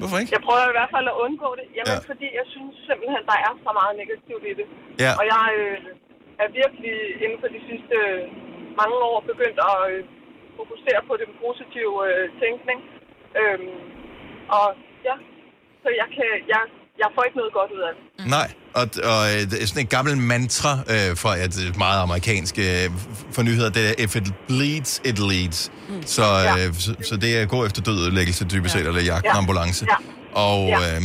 Hvorfor ikke? Jeg prøver i hvert fald at undgå det. Jamen, Ja. fordi jeg synes simpelthen, der er så meget negativt i det. Ja. Og jeg øh, er virkelig inden for de sidste øh, mange år begyndt at øh, fokusere på den positive øh, tænkning. Øhm, og ja, så jeg, kan, jeg, jeg får ikke noget godt ud af det. Nej, og, og øh, det er sådan et gammelt mantra øh, for et øh, meget amerikansk øh, for nyheder, det er, if it bleeds, it leads. Mm. Så, øh, så, så det er gå efter død ødelæggelse dybest set, eller jagte en Ja. ambulance. Ja. Og Ja. øh,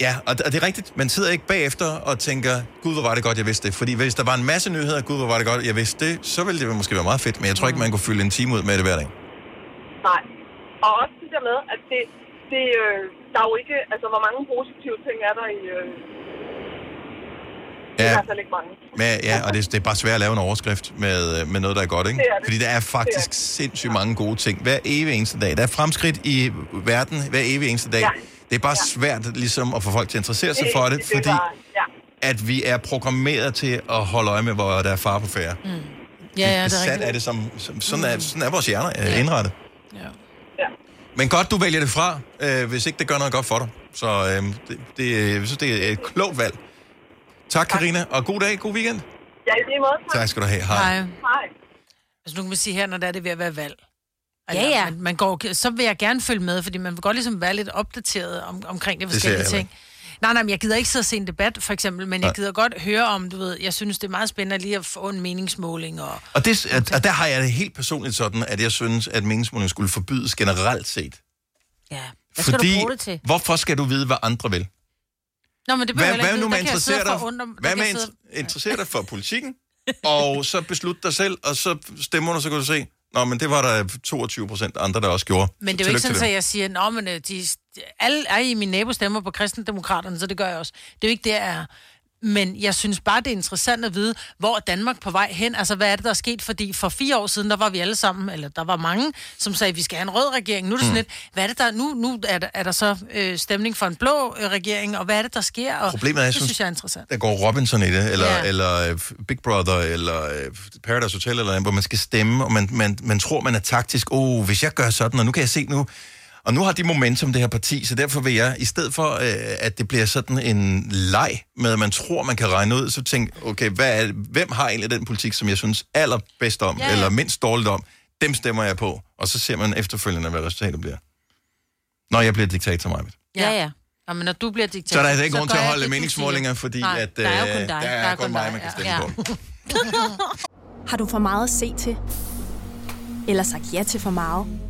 ja, og, og det er rigtigt, man sidder ikke bagefter og tænker, gud, hvor var det godt, jeg vidste det. Fordi hvis der var en masse nyheder, gud, hvor var det godt, jeg vidste det, så ville det måske være meget fedt, men jeg tror ikke, man kunne fylde en time ud med det hver dag. Nej. Og også det der med, at det, det, øh, der er jo ikke, altså hvor mange positive ting er der i... Øh, det er Ja. hvert fald ikke mange. Men, ja, og det, det er bare svært at lave en overskrift med, øh, med noget, der er godt, ikke? Det er det. Fordi der er faktisk Det sindssygt mange gode ting. Hver evig eneste dag. Der er fremskridt i verden hver evig eneste dag. Ja. Det er bare svært ligesom at få folk til at interessere sig for det, det er fordi bare- ja. at vi er programmeret til at holde øje med, hvor der er far på færre. Mm. ja, ja, det er Besat rigtigt. er det som, som sådan, er, sådan er vores hjerner ja. indrettet. Men godt, du vælger det fra, øh, hvis ikke det gør noget godt for dig. Så øh, det, det, jeg synes, det er et klogt valg. Tak, Karina, og god dag, god weekend. Ja, i lige måde. Tak skal du have. Hej. Hej. Hej. Altså nu kan man sige her, når det er det ved at være valg. Ja, ja. Man, man går, så vil jeg gerne følge med, fordi man vil godt ligesom være lidt opdateret om, omkring de Det forskellige heller ting. Nej, nej, men jeg gider ikke sidde og se en debat, for eksempel, men Nej. jeg gider godt høre om, du ved, jeg synes, det er meget spændende lige at få en meningsmåling. Og, Og, det, at, og der har jeg det helt personligt sådan, at jeg synes, at meningsmåling skulle forbydes generelt set. Ja. Hvad skal Fordi, du bruge det til? hvorfor skal du vide, hvad andre vil? Nå, men det Hvad, hvad ikke nu vide. med Der kan jeg sidde interessere og dig, forundre- der hvad jeg sidde- int- interessere dig for politikken, og så beslut dig selv, og så stemmer du, så kan du se, Nå, men det var der 22 procent andre, der også gjorde. Men det er jo ikke sådan, at jeg siger, men øh, de, alle er i min nabo stemmer på kristendemokraterne, så det gør jeg også. Det er jo ikke det, jeg er. Men jeg synes bare, det er interessant at vide, hvor er Danmark på vej hen? Altså, hvad er det, der er sket? Fordi for fire år siden, der var vi alle sammen, eller der var mange, som sagde, at vi skal have en rød regering. Nu er det sådan Mm. lidt, hvad er det der, nu, nu er, der, er der så øh, stemning for en blå øh, regering, og hvad er det, der sker? Og Problemet er, jeg det synes- synes jeg er interessant. Der går Robinson i det, eller, Ja. eller uh, Big Brother, eller uh, Paradise Hotel, eller andet, hvor man skal stemme, og man, man, man tror, man er taktisk. Åh, oh, hvis jeg gør sådan, og nu kan jeg se nu... Og nu har de momentum, det her parti, så derfor vil jeg, i stedet for, uh, at det bliver sådan en leg med, at man tror, man kan regne ud, så tænk, okay, hvad er, hvem har egentlig den politik, som jeg synes allerbedst om, Ja, ja, ja. eller mindst dårligt om? dem stemmer jeg på. Og så ser man efterfølgende, hvad resultatet bliver. Når jeg bliver diktator, mig. Ja, ja. Og men når du bliver diktator... Så er der altså ikke grund til at holde meningsmålinger, fordi Nej, at, der er jo øh, kun dig. der er kun mig, man kan stemme på. [LAUGHS] Har du for meget at se til? Eller sagt ja til for meget?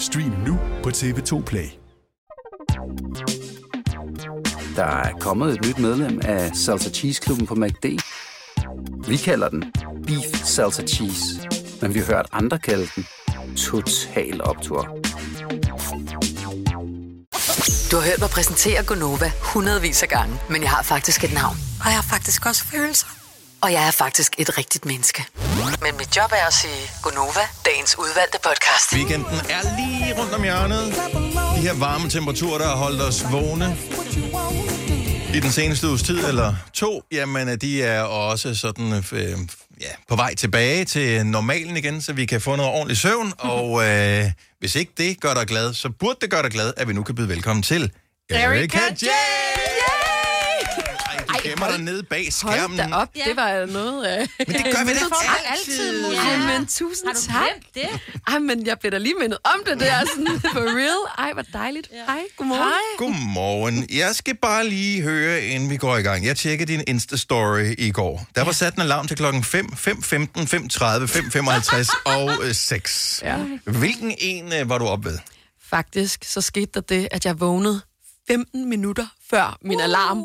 Stream nu på TV2 Play. Der er kommet et nyt medlem af Salsa Cheese Klubben på MACD. Vi kalder den Beef Salsa Cheese, men vi har hørt andre kalde den Total Optor. Du har hørt mig præsentere Gonova hundredvis af gange, men jeg har faktisk et navn. Og jeg har faktisk også følelser. Og jeg er faktisk et rigtigt menneske. Men mit job er at sige Gonova, dagens udvalgte podcast. Weekenden er lige rundt om hjørnet. De her varme temperaturer, der har holdt os vågne i den seneste uges tid, eller to, jamen de er også sådan øh, ja, på vej tilbage til normalen igen, så vi kan få noget ordentligt søvn. Og [LAUGHS] øh, hvis ikke det gør dig glad, så burde det gøre dig glad, at vi nu kan byde velkommen til Erika J. Gemmer dig nede bag skærmen. Hold da op, det var noget af... Men det gør vi da altid. altid. Ej, men tusind Har du tak. det? Ej, men jeg blev da lige mindet om det der, sådan [LAUGHS] for real. Ej, hvor dejligt. Hej, godmorgen. Hej. Godmorgen. Jeg skal bare lige høre, inden vi går i gang. Jeg tjekkede din Insta-story i går. Der var sat en alarm til klokken 5, 5, 15, 5, 30, 5, 55 og øh, 6. Ja. Hvilken en øh, var du op ved? Faktisk, så skete der det, at jeg vågnede 15 minutter før min alarm.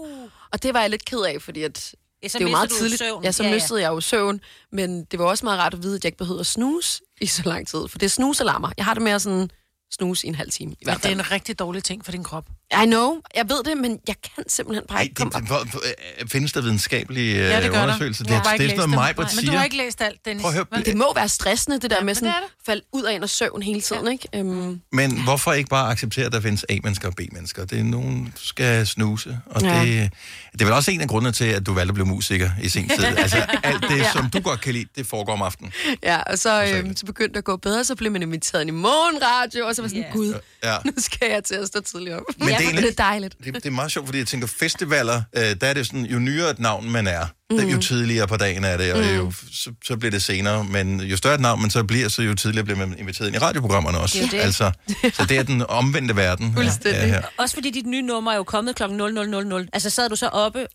Og det var jeg lidt ked af, fordi at Ja, så det mistede meget tidligt. søvn. Ja, så Ja, ja. mistede jeg jo søvn. Men det var også meget rart at vide, at jeg ikke behøvede at snuse i så lang tid. For det er snusalarmer. Jeg har det med at sådan snuse i en halv time. I hvert det er fald. en rigtig dårlig ting for din krop. I know, jeg ved det, men jeg kan simpelthen bare ikke komme. Hvor, hvor, øh, findes der videnskabelige øh, Ja, det gør der. undersøgelser? Du Det, har bare det er sådan noget, mig, Men du har ikke læst alt, Dennis. Prøv at høre, Men det må være stressende, det der med sådan det er falde ud af en og søvn hele tiden, ikke? Um, Men hvorfor ikke bare acceptere, at der findes A-mennesker og B-mennesker? Det er nogen, du skal snuse. Og Ja. det, det er vel også en af grundene til, at du valgte at blive musiker i sin tid. [LAUGHS] Altså alt det, Ja. som du godt kan lide, det foregår om aftenen. ja, og så, øhm, så begyndte det at gå bedre, så blev man inviteret ind i morgenradio, og så var sådan, yeah. gud, Ja. nu skal jeg til at stå tidligt op. Men det er det er dejligt. Det, det er meget sjovt, fordi jeg tænker, festivaler, øh, der er det sådan, jo nyere et navn man er, mm. jo tidligere på dagen er det, og Mm. jo, så, så bliver det senere. Men jo større et navn man så bliver, så jo tidligere bliver man inviteret ind i radioprogrammerne også. Det det. Altså, så det er den omvendte verden. Fuldstændig. her. Også fordi dit nye nummer er jo kommet klokken 0000. Altså sad du så oppe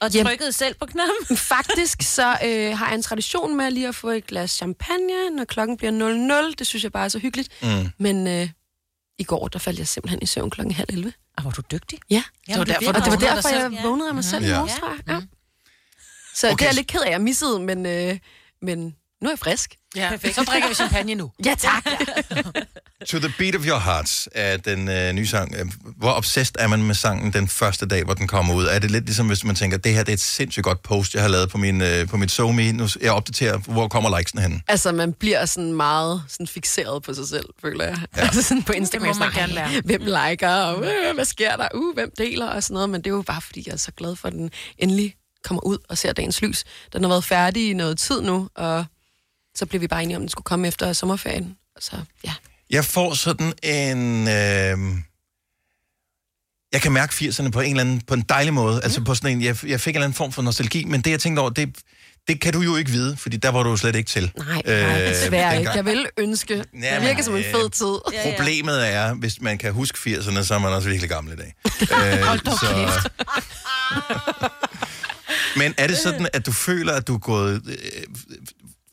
og Jamen. trykkede selv på knappen? [LAUGHS] Faktisk så øh, har jeg en tradition med lige at få et glas champagne, når klokken bliver 00. Det synes jeg bare er så hyggeligt. Mm. Men øh, i går, der faldt jeg simpelthen i søvn klokken halv 11. Og var du dygtig? Ja, Det var derfor, og det var derfor, jeg. Ja. vågnede af mig selv Ja. i morges, tror jeg. Ja. Så okay. det er jeg lidt ked af, at jeg missede, men, øh, men nu er jeg frisk. Ja, så drikker vi champagne nu. Ja, tak. To the Beat of Your Hearts er den øh, nye sang. Øh, Hvor obsessed er man med sangen den første dag, hvor den kommer ud? Er det lidt ligesom, hvis man tænker, det her det er et sindssygt godt post, jeg har lavet på min, øh, på mit SoMe. Nu jeg opdaterer, hvor kommer likesene hen? Altså, man bliver sådan meget sådan fixeret på sig selv, føler jeg. Ja. Altså sådan på Instagram. Det må man gerne "Ej, være." Hvem liker, og øh, hvad sker der? Uh, hvem deler og sådan noget. Men det er jo bare, fordi jeg er så glad for, at den endelig kommer ud og ser dagens lys. Den har været færdig i noget tid nu, og så blev vi bare enige om, at den skulle komme efter sommerferien. Så ja. Jeg får sådan en... Øh, jeg kan mærke 80'erne på en eller anden, på en dejlig måde. Mm. Altså på sådan en, jeg, jeg fik en eller anden form for nostalgi, men det jeg tænkte over, det, det kan du jo ikke vide, fordi der var du jo slet ikke til. Nej, nej, desværre ikke. Jeg vil ønske. Det men, virker som en øh, fed tid. Problemet er, hvis man kan huske 80'erne, så er man også virkelig gammel i dag. [LAUGHS] øh, Hold dog kæft. Men er det sådan, at du føler, at du er gået øh,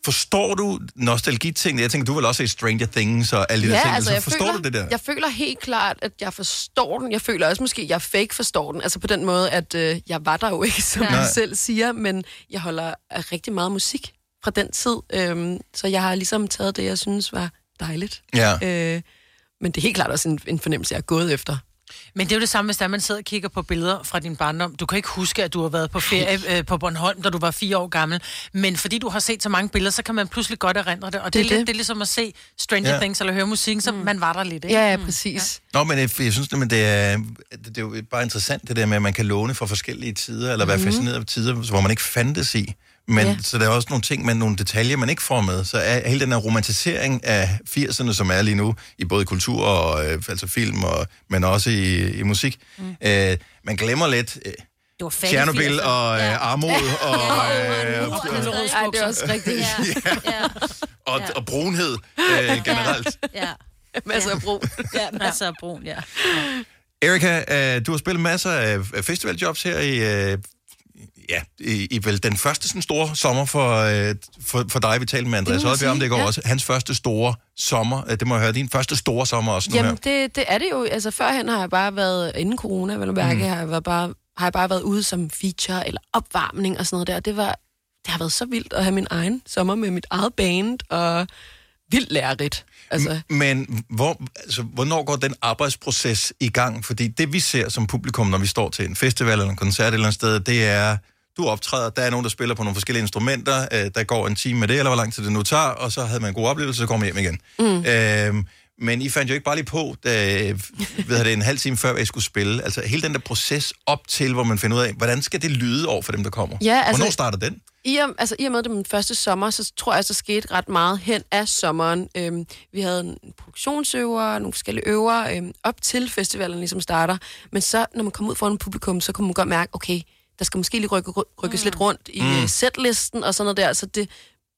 forstår du nostalgiting? Jeg tænker, du vil også se Stranger Things og alle de der ting. så forstår altså, føler, du det der? Jeg føler helt klart, at jeg forstår den. Jeg føler også måske, at jeg fake forstår den. Altså på den måde, at øh, jeg var der jo ikke, som Nej. du selv siger, men jeg holder af rigtig meget musik fra den tid. Øhm, så jeg har ligesom taget det, jeg synes var dejligt. Ja. Øh, men det er helt klart også en, en fornemmelse, jeg er gået efter. Men det er jo det samme, hvis der man sidder og kigger på billeder fra din barndom. Du kan ikke huske, at du har været på ferie øh, på Bornholm, da du var fire år gammel. Men fordi du har set så mange billeder, så kan man pludselig godt erindre det. Og det, Det er, lidt, det. det er ligesom at se Stranger Ja. ja. Things eller høre musikken, så mm. man var der lidt, ikke? Ja, ja, præcis. Nå, men jeg, jeg synes, men det er, det er jo bare interessant, det der med, at man kan låne fra forskellige tider, eller være Mhm. fascineret af tider, hvor man ikke fandtes i. Men Ja. ja. så der er også nogle ting, med nogle detaljer, man ikke får med. Så er hele den her romantisering af 80'erne, som er lige nu, i både kultur og øh, altså film, og, men også i, i musik. Mm. Øh, man glemmer lidt øh, Det var Tjernobyl 80'er. og øh, Ja. armod og, øh, og, Ej, det er også rigtigt. Ja. [LAUGHS] og, og brunhed øh, generelt. Ja. [LAUGHS] Masser af brug. Ja, masser af brun, ja. Erika, øh, du har spillet masser af af festivaljobs her i, øh, ja, i, i vel den første sådan store sommer for, øh, for, for dig. Vi talte med Andreas Højbjerg om det i går ja. også. Hans første store sommer. Øh, Det må jeg høre. Din første store sommer også nu Jamen, her. det, det er det jo. Altså, førhen har jeg bare været, inden corona, vel at mærke, mm. har, jeg været bare, har jeg bare været ude som feature eller opvarmning og sådan noget der. Det, var, det har været så vildt at have min egen sommer med mit eget band, og vildt lærerigt. Altså, Men hvor, altså, hvornår går den arbejdsproces i gang? Fordi det, vi ser som publikum, når vi står til en festival eller en koncert et eller andet sted, det er, du optræder, der er nogen, der spiller på nogle forskellige instrumenter, øh, der går en time med det, eller hvor lang tid det nu tager, og så havde man en god oplevelse, så kommer hjem igen. Mm. Øhm, men I fandt jo ikke bare lige på, da, ved det, en halv time før, I skulle spille. Altså hele den der proces op til, hvor man finder ud af, hvordan skal det lyde over for dem, der kommer? Ja, altså- Hvornår starter den? I og, altså, I og med, det min første sommer, så tror jeg, så skete ret meget hen af sommeren. Øhm, vi havde en produktionsøver, nogle forskellige øver, øhm, op til festivalen ligesom starter. Men så, når man kommer ud foran publikum, så kunne man godt mærke, okay, der skal måske lige rykke, rykkes mm. lidt rundt i Mm. setlisten og sådan noget der, så det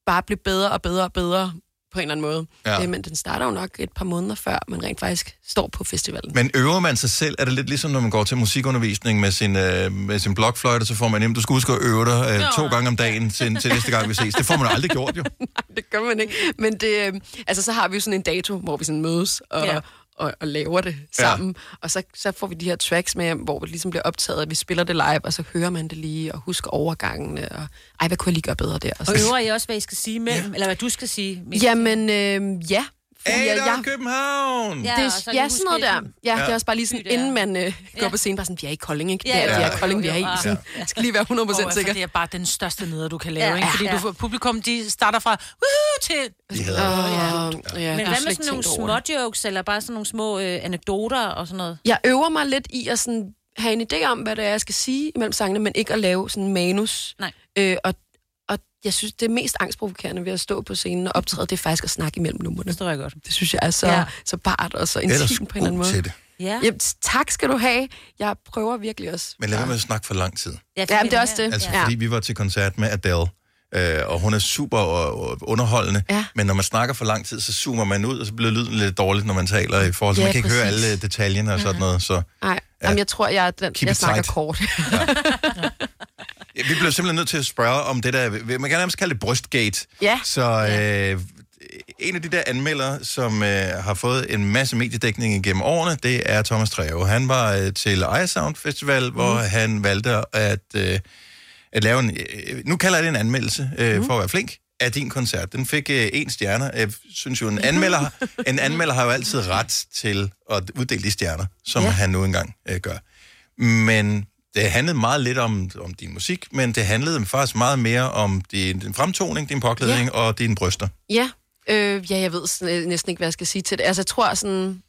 bare bliver bedre og bedre og bedre på en eller anden måde. Ja. Øh, men den starter jo nok et par måneder før, man rent faktisk står på festivalen. Men øver man sig selv? Er det lidt ligesom, når man går til musikundervisning med sin, øh, med sin blokfløjte, så får man hjem, du skal huske at øve dig øh, to gange om dagen til, til næste gang, vi ses. Det får man aldrig gjort, jo. [LAUGHS] det gør man ikke. Men det, øh, altså, så har vi jo sådan en dato, hvor vi sådan mødes og, Ja. Og, og laver det sammen. Ja. Og så, så får vi de her tracks med, hvor det ligesom bliver optaget, at vi spiller det live, og så hører man det lige, og husker overgangene, og ej, hvad kunne jeg lige gøre bedre der? Og, Og sådan. øver I også, hvad I skal sige mellem, ja. eller hvad du skal sige? mellem- Jamen, øh, ja. Jeg- er København! Ja, det, så er, lige ja, sådan noget der. Ja, Ja. det er også bare lige sådan, inden man øh, går Ja. på scenen, bare sådan, vi er i Kolding, ikke? Ja, det er, ja, det ja. er Kolding, vi er i. Sådan, Ja. skal lige være 100% Og, sikker. Det er bare den største neder, du kan lave, Ja, ikke? Fordi ja. du får, publikum, de starter fra woohoo til... De hedder, Åh, ja. ja, Men hvad med sådan nogle små jokes, eller bare sådan nogle små øh, anekdoter og sådan noget? Jeg øver mig lidt i at sådan have en idé om, hvad det er, jeg skal sige imellem sangene, men ikke at lave sådan manus. Nej. Øh, og jeg synes, det mest angstprovokerende ved at stå på scenen og optræde, det er faktisk at snakke imellem numrene. Det tror jeg godt. Det synes jeg er så, Ja. ja. så bart og så intimt på en eller anden måde. til det. Ja. Jamen, tak skal du have. Jeg prøver virkelig også. Men lad være med at snakke for lang tid. Ja, Ja, men det er også det. Altså, ja. fordi vi var til koncert med Adele, øh, og hun er super øh, underholdende, Ja. men når man snakker for lang tid, så zoomer man ud, og så bliver lyden lidt dårligt, når man taler i forhold til, Ja, man kan ikke høre præcis. alle detaljerne og sådan noget, så Nej, Ja. ja. jeg tror, jeg, den, jeg snakker tight. kort. Ja, [LAUGHS] vi bliver simpelthen nødt til at spørge om det der, man kan nærmest kalde det brystgate. Ja. Så øh, en af de der anmeldere, som øh, har fået en masse mediedækning igennem årene, det er Thomas Treve. Han var øh, til Sound Festival, mm. hvor han valgte at, øh, at lave en, øh, nu kalder jeg det en anmeldelse, øh, mm. for at være flink, af din koncert. Den fik øh, en stjerne. Jeg synes jo, en [LAUGHS] anmelder, en anmelder har jo altid ret til at uddele de stjerner, som ja. Ja. han nu engang øh, gør. Men det handlede meget lidt om, om din musik, men det handlede faktisk meget mere om din, din fremtoning, din påklædning ja. og dine bryster. Ja, øh, ja jeg ved øh, næsten ikke, hvad jeg skal sige til det. Altså, jeg tror sådan...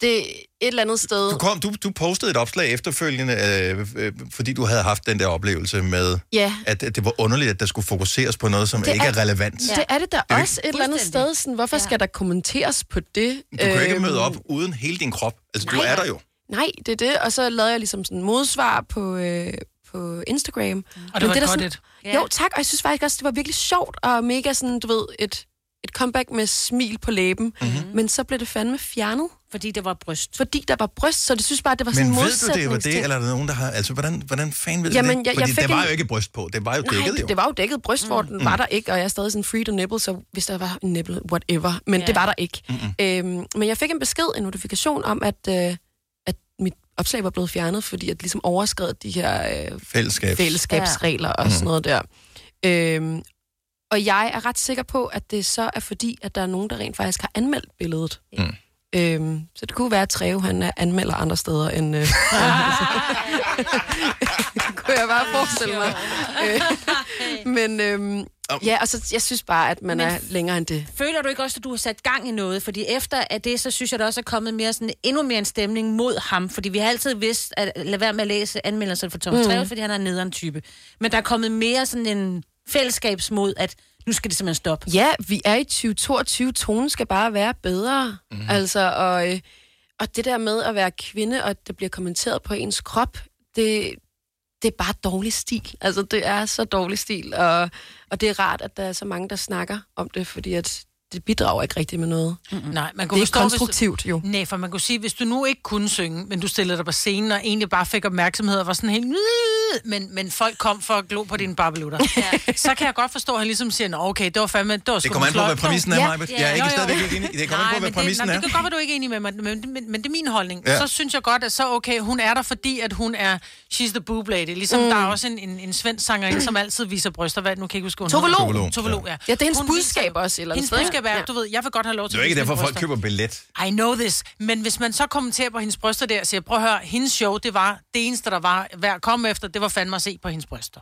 Det er et eller andet sted... Du, kom, du, du postede et opslag efterfølgende, øh, øh, fordi du havde haft den der oplevelse med, Ja. at, at det var underligt, at der skulle fokuseres på noget, som Det ikke er, er- relevant. Ja. Det er det der Det er også et eller andet sted. Sådan, hvorfor ja. skal der kommenteres på det? Du kan jo ikke Øhm, møde op uden hele din krop. Altså, du nej. er der jo. Nej, det er det. Og så lavede jeg ligesom sådan modsvar på, øh, på Instagram. Og det var et der godt sådan, et. Jo, tak. Og jeg synes faktisk også, det var virkelig sjovt og mega sådan, du ved, et, et comeback med smil på læben, mm-hmm. men så blev det fandme fjernet. Fordi det var bryst. Fordi der var bryst, så det synes bare, det var sådan Men en ved du, det var det, eller er der nogen, der har... Altså, hvordan, hvordan fanden ved Jamen, det? jeg- jeg Fordi fik der var en- jo ikke bryst på. Det var jo Nej, dækket, jo. det var jo dækket bryst, hvor den Mm. var der ikke, og jeg er stadig sådan free to nipple, så hvis der var en nipple, whatever. Men Ja. det var der ikke. Mm-mm. Øhm, men jeg fik en besked, en notifikation om, at, øh, opslag var blevet fjernet, fordi at ligesom overskrevet de her øh, Fællesskabs. fællesskabsregler og Mhm. sådan noget der. Øhm, og jeg er ret sikker på, at det så er fordi, at der er nogen, der rent faktisk har anmeldt billedet. Mm. Øhm, så det kunne være, at Treve, han er anmelder andre steder end... Øh, [LAUGHS] [LAUGHS] kunne jeg bare forestille mig. Øh, [LAUGHS] men øhm, ja, og så, jeg synes bare, at man Men er længere end det. Føler du ikke også, at du har sat gang i noget? Fordi efter at det, så synes jeg, der også er kommet mere sådan, endnu mere en stemning mod ham. Fordi vi har altid vidst, at lade være med at læse anmeldelser for Thomas Mm. Treves, fordi han er en nederen type. Men der er kommet mere sådan en fællesskabsmod, at nu skal det simpelthen stoppe. Ja, vi er i 2022. Tonen skal bare være bedre. Mm. Altså, og, øh, og det der med at være kvinde, og det bliver kommenteret på ens krop, det, det er bare dårlig stil. Altså, det er så dårlig stil, og, og det er rart, at der er så mange, der snakker om det, fordi at det bidrager ikke rigtig med noget. Mm-hmm. Nej, man det kunne er ikke forstå, konstruktivt, hvis, jo. Nej, for man kunne sige, hvis du nu ikke kunne synge, men du stillede dig på scenen og egentlig bare fik opmærksomhed og var sådan helt... Men, men folk kom for at glo på dine barbelutter. Ja. Så kan jeg godt forstå, at han ligesom siger, "Nå, okay, det var fandme... Det, var Det kommer an på, flot." hvad præmissen er, Ja. Majbert. Jeg er ikke Jo, jo. stadigvæk ikke enig. Det kommer an på, Nej, hvad men præmissen det, er. nej, Det kan godt være, du er ikke er enig med mig, men, men, men det er min holdning. Ja. Så synes jeg godt, at så okay, hun er der, fordi at hun er... She's the boob lady. Ligesom Mm. mm. der er også en, en, en svensk sangerinde, som altid viser bryster. Hvad, nu kan jeg ikke huske, hun Tove hedder. Lo. Tove Lo, Tove Lo, ja. Ja, det er hendes budskab også eller Hendes budskab er, Ja. du ved, jeg vil godt have lov til Det er ikke derfor, folk køber billet. I know this. Men hvis man så kommenterer på hendes bryster der og siger, prøv at høre, hendes show, det var det eneste, der var værd at komme efter, det var fandme at se på hendes bryster.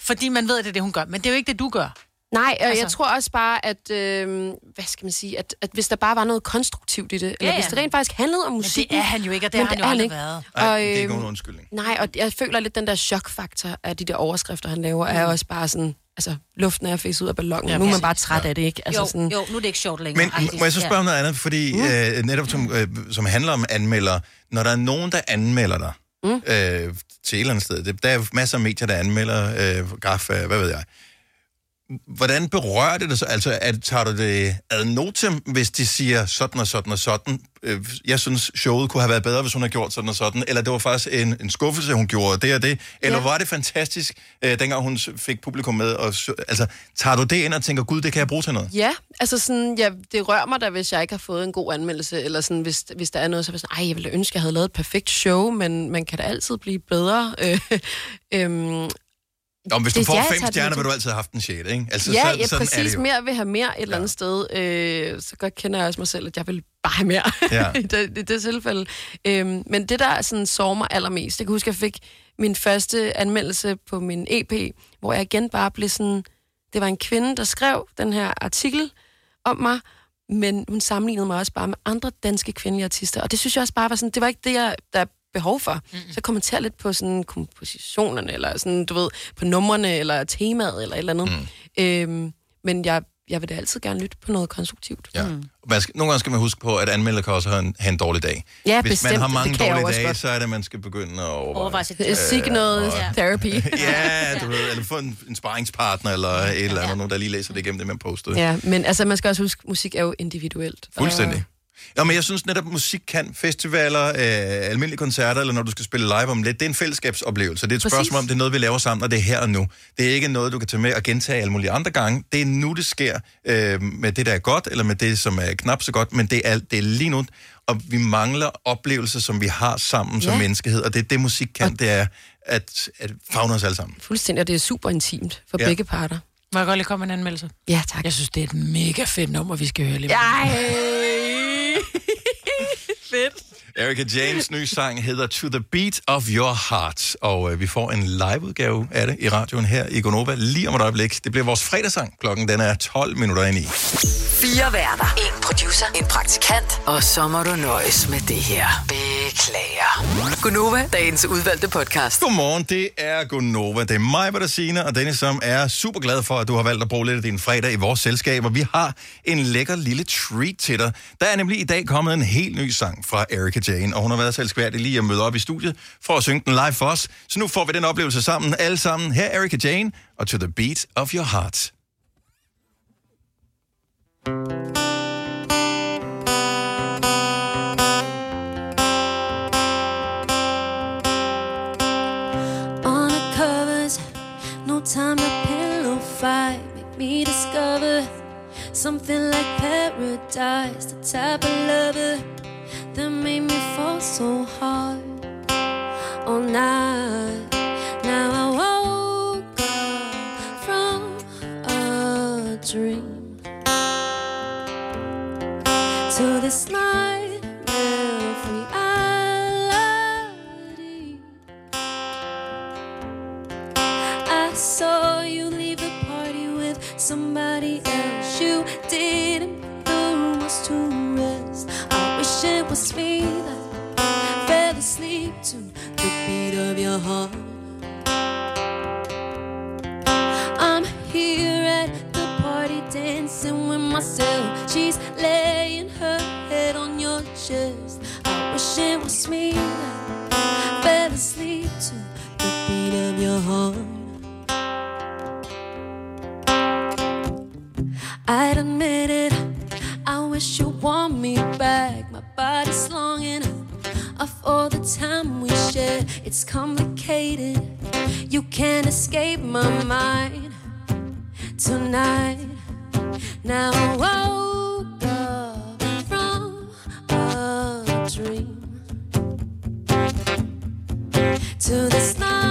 Fordi man ved, at det er det, hun gør. Men det er jo ikke det, du gør. Nej, og altså. Jeg tror også bare, at, øh, hvad skal man sige, at, at hvis der bare var noget konstruktivt i det, eller ja. hvis det rent faktisk handlede om musik. det er han jo ikke, og det har han jo aldrig været. Nej, det er ikke nogen undskyldning. Nej, og jeg føler lidt, den der chokfaktor af de der overskrifter, han laver, er Mm. også bare sådan, altså, luften er fæset ud af ballonen. Ja, Ja, nu er man bare træt af det, ikke? Altså, jo, sådan, jo, nu er det ikke sjovt længere. Men må jeg så spørge om noget andet, fordi mm. øh, netop som, øh, som handler om anmelder, når der er nogen, der anmelder dig mm. øh, til et eller andet sted, det, der er masser af medier, der anmelder øh, graf, øh, hvad ved jeg. Hvordan berører det dig så? Altså, at, tager du det ad notem, hvis de siger sådan og sådan og sådan? Øh, jeg synes, showet kunne have været bedre, hvis hun havde gjort sådan og sådan. Eller det var faktisk en, en skuffelse, hun gjorde det og det. Eller ja. var det fantastisk, øh, dengang hun fik publikum med? Og, så- altså, tager du det ind og tænker, gud, det kan jeg bruge til noget? Ja, altså sådan, ja, det rører mig da, hvis jeg ikke har fået en god anmeldelse, eller sådan, hvis, hvis der er noget, så er jeg sådan, ej, jeg ville ønske, jeg havde lavet et perfekt show, men man kan da altid blive bedre. [LAUGHS] Øh, øhm, Om hvis du Det- får ja, fem stjerner, vil du altid have haft en sjette, ikke? Altså, ja, sådan, ja, sådan er præcis. jo. mere vil have mere et eller andet sted. Øh, så godt kender jeg også mig selv, at jeg vil bare have mere Ja. [LAUGHS] i, det, i det tilfælde. Øhm, men det, der sådan sover mig allermest, jeg kan huske, jeg fik min første anmeldelse på min EP, hvor jeg igen bare blev sådan... Det var en kvinde, der skrev den her artikel om mig, men hun sammenlignede mig også bare med andre danske kvindelige artister. Og det synes jeg også bare var sådan, det var ikke det, jeg, der er behov for. Mm-hmm. Så kommentere lidt på sådan kompositionerne, eller sådan, du ved, på numrene, eller temaet, eller et eller andet. Mm. Øhm, men jeg, jeg vil da altid gerne lytte på noget konstruktivt. Ja. Man skal, nogle gange skal man huske på, at anmelder kan også have en, have en dårlig dag. Ja, Hvis bestemt. man har mange dårlige dage, godt. så er det, at man skal begynde at overveje. Overveje sit Øh, Seek noget og- therapy. [LAUGHS] ja, du ved, eller få en, en sparringspartner, eller et eller andet, nogen, der lige læser det igennem det, man postede. Ja, men altså, man skal også huske, musik er jo individuelt. Fuldstændig. Ja, men jeg synes netop, musik kan festivaler, øh, almindelige koncerter, eller når du skal spille live om lidt, det er en fællesskabsoplevelse. Det er et Præcis. spørgsmål om, det er noget, vi laver sammen, og det er her og nu. Det er ikke noget, du kan tage med og gentage alle mulige andre gange. Det er nu, det sker øh, med det, der er godt, eller med det, som er knap så godt, men det er, det er lige nu. Og vi mangler oplevelser, som vi har sammen som Ja. menneskehed, og det er det, musik kan, det er at, at fagne os alle sammen. Fuldstændig, og det er super intimt for Ja. ja. begge parter. Må jeg godt lige komme med en anmeldelse? Ja, tak. Jeg synes, det er et mega fedt nummer, vi skal høre lige. Ej! Fedt. Erika James' nye sang hedder To the Beat of Your Heart, og øh, vi får en liveudgave af det i radioen her i Gonova lige om et øjeblik. Det bliver vores fredagssang. Klokken den er 12 minutter ind i. Fire værter. En producer. En praktikant. Og så må du nøjes med det her. Beklager. Gunova, dagens udvalgte podcast. Godmorgen, det er Gonova. Det er mig, der Signe, og Dennis, som er super glad for, at du har valgt at bruge lidt af din fredag i vores selskab, og vi har en lækker lille treat til dig. Der er nemlig i dag kommet en helt ny sang fra Erika Jane, og hun har været så elskværdig lige at møde op i studiet for at synge den live for os. Så nu får vi den oplevelse sammen, alle sammen. Her er Erika Jane, og To the Beat of Your Heart. On the covers, no time to pillow fight. Make me discover something like paradise. The type of lover that made me fall so hard all night. Now I woke up from a dream to this nightmare reality. I saw you leave the party with somebody else. You didn't. It was me that fell asleep to the beat of your heart. I'm here at the party dancing with myself. She's laying her head on your chest. I wish it was me that fell asleep to the beat of your heart. I'd admit it. Wish you want me back. My body's longing of all the time we shared. It's complicated. You can't escape my mind tonight. Now I woke up from a dream to this nightmare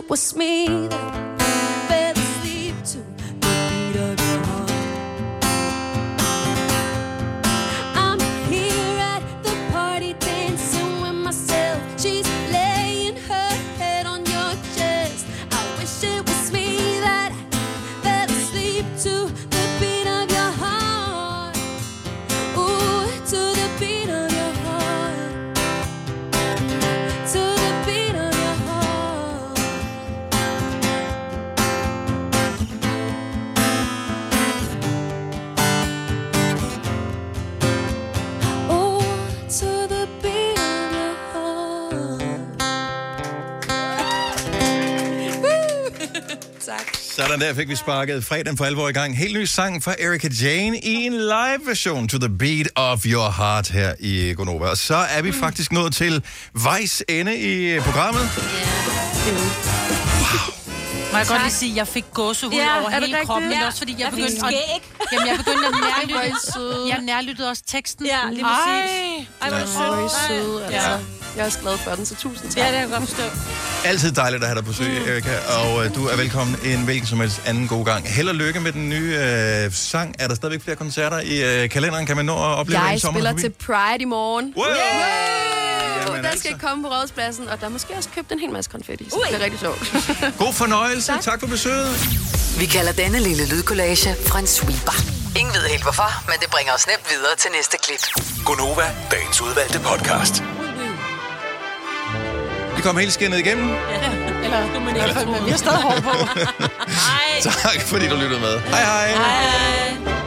it was me that Sådan der fik vi sparket fredagen for alvor i gang. Helt ny sang fra Erika Jane i en live-version to the beat of your heart her i Gonova. Og så er vi faktisk nået til vejs ende i programmet. Må jeg godt lige sige, at jeg fik gåsehud Ja, over er hele kroppen, Ja. også fordi jeg, Jeg fik begyndte skæg. Jamen, jeg begyndte at [LAUGHS] nærlytte. Jeg nærlyttede også teksten. Ja, lige Ej. præcis. Ej, hvor er du Hvor er I sød. søde, altså. Ja. Jeg er også glad for den, så tusind tak. Ja, det kan jeg godt forstå. Altid dejligt at have dig på besøg, Erika. Og uh, du er velkommen en hvilken som helst anden god gang. Held og lykke med den nye uh, sang. Er der stadigvæk flere koncerter i uh, kalenderen? Kan man nå at opleve Jeg en sommer spiller forbi? til Pride i morgen. Wow! Wow! Jamen Der altså. skal I komme på rådspladsen, og der er måske også købt en hel masse konfetti, så det bliver rigtig sjovt. [LAUGHS] God fornøjelse. Tak. tak for besøget. Vi kalder denne lille lydkollage en sweeper. Ingen ved helt hvorfor, men det bringer os nemt videre til næste klip. Gonova, dagens udvalgte podcast. Vi kom helt skinnet igennem. Eller, i hvert fald, men vi har stadig hår på. [LAUGHS] Tak fordi du lyttede med. Hej hej. Hej.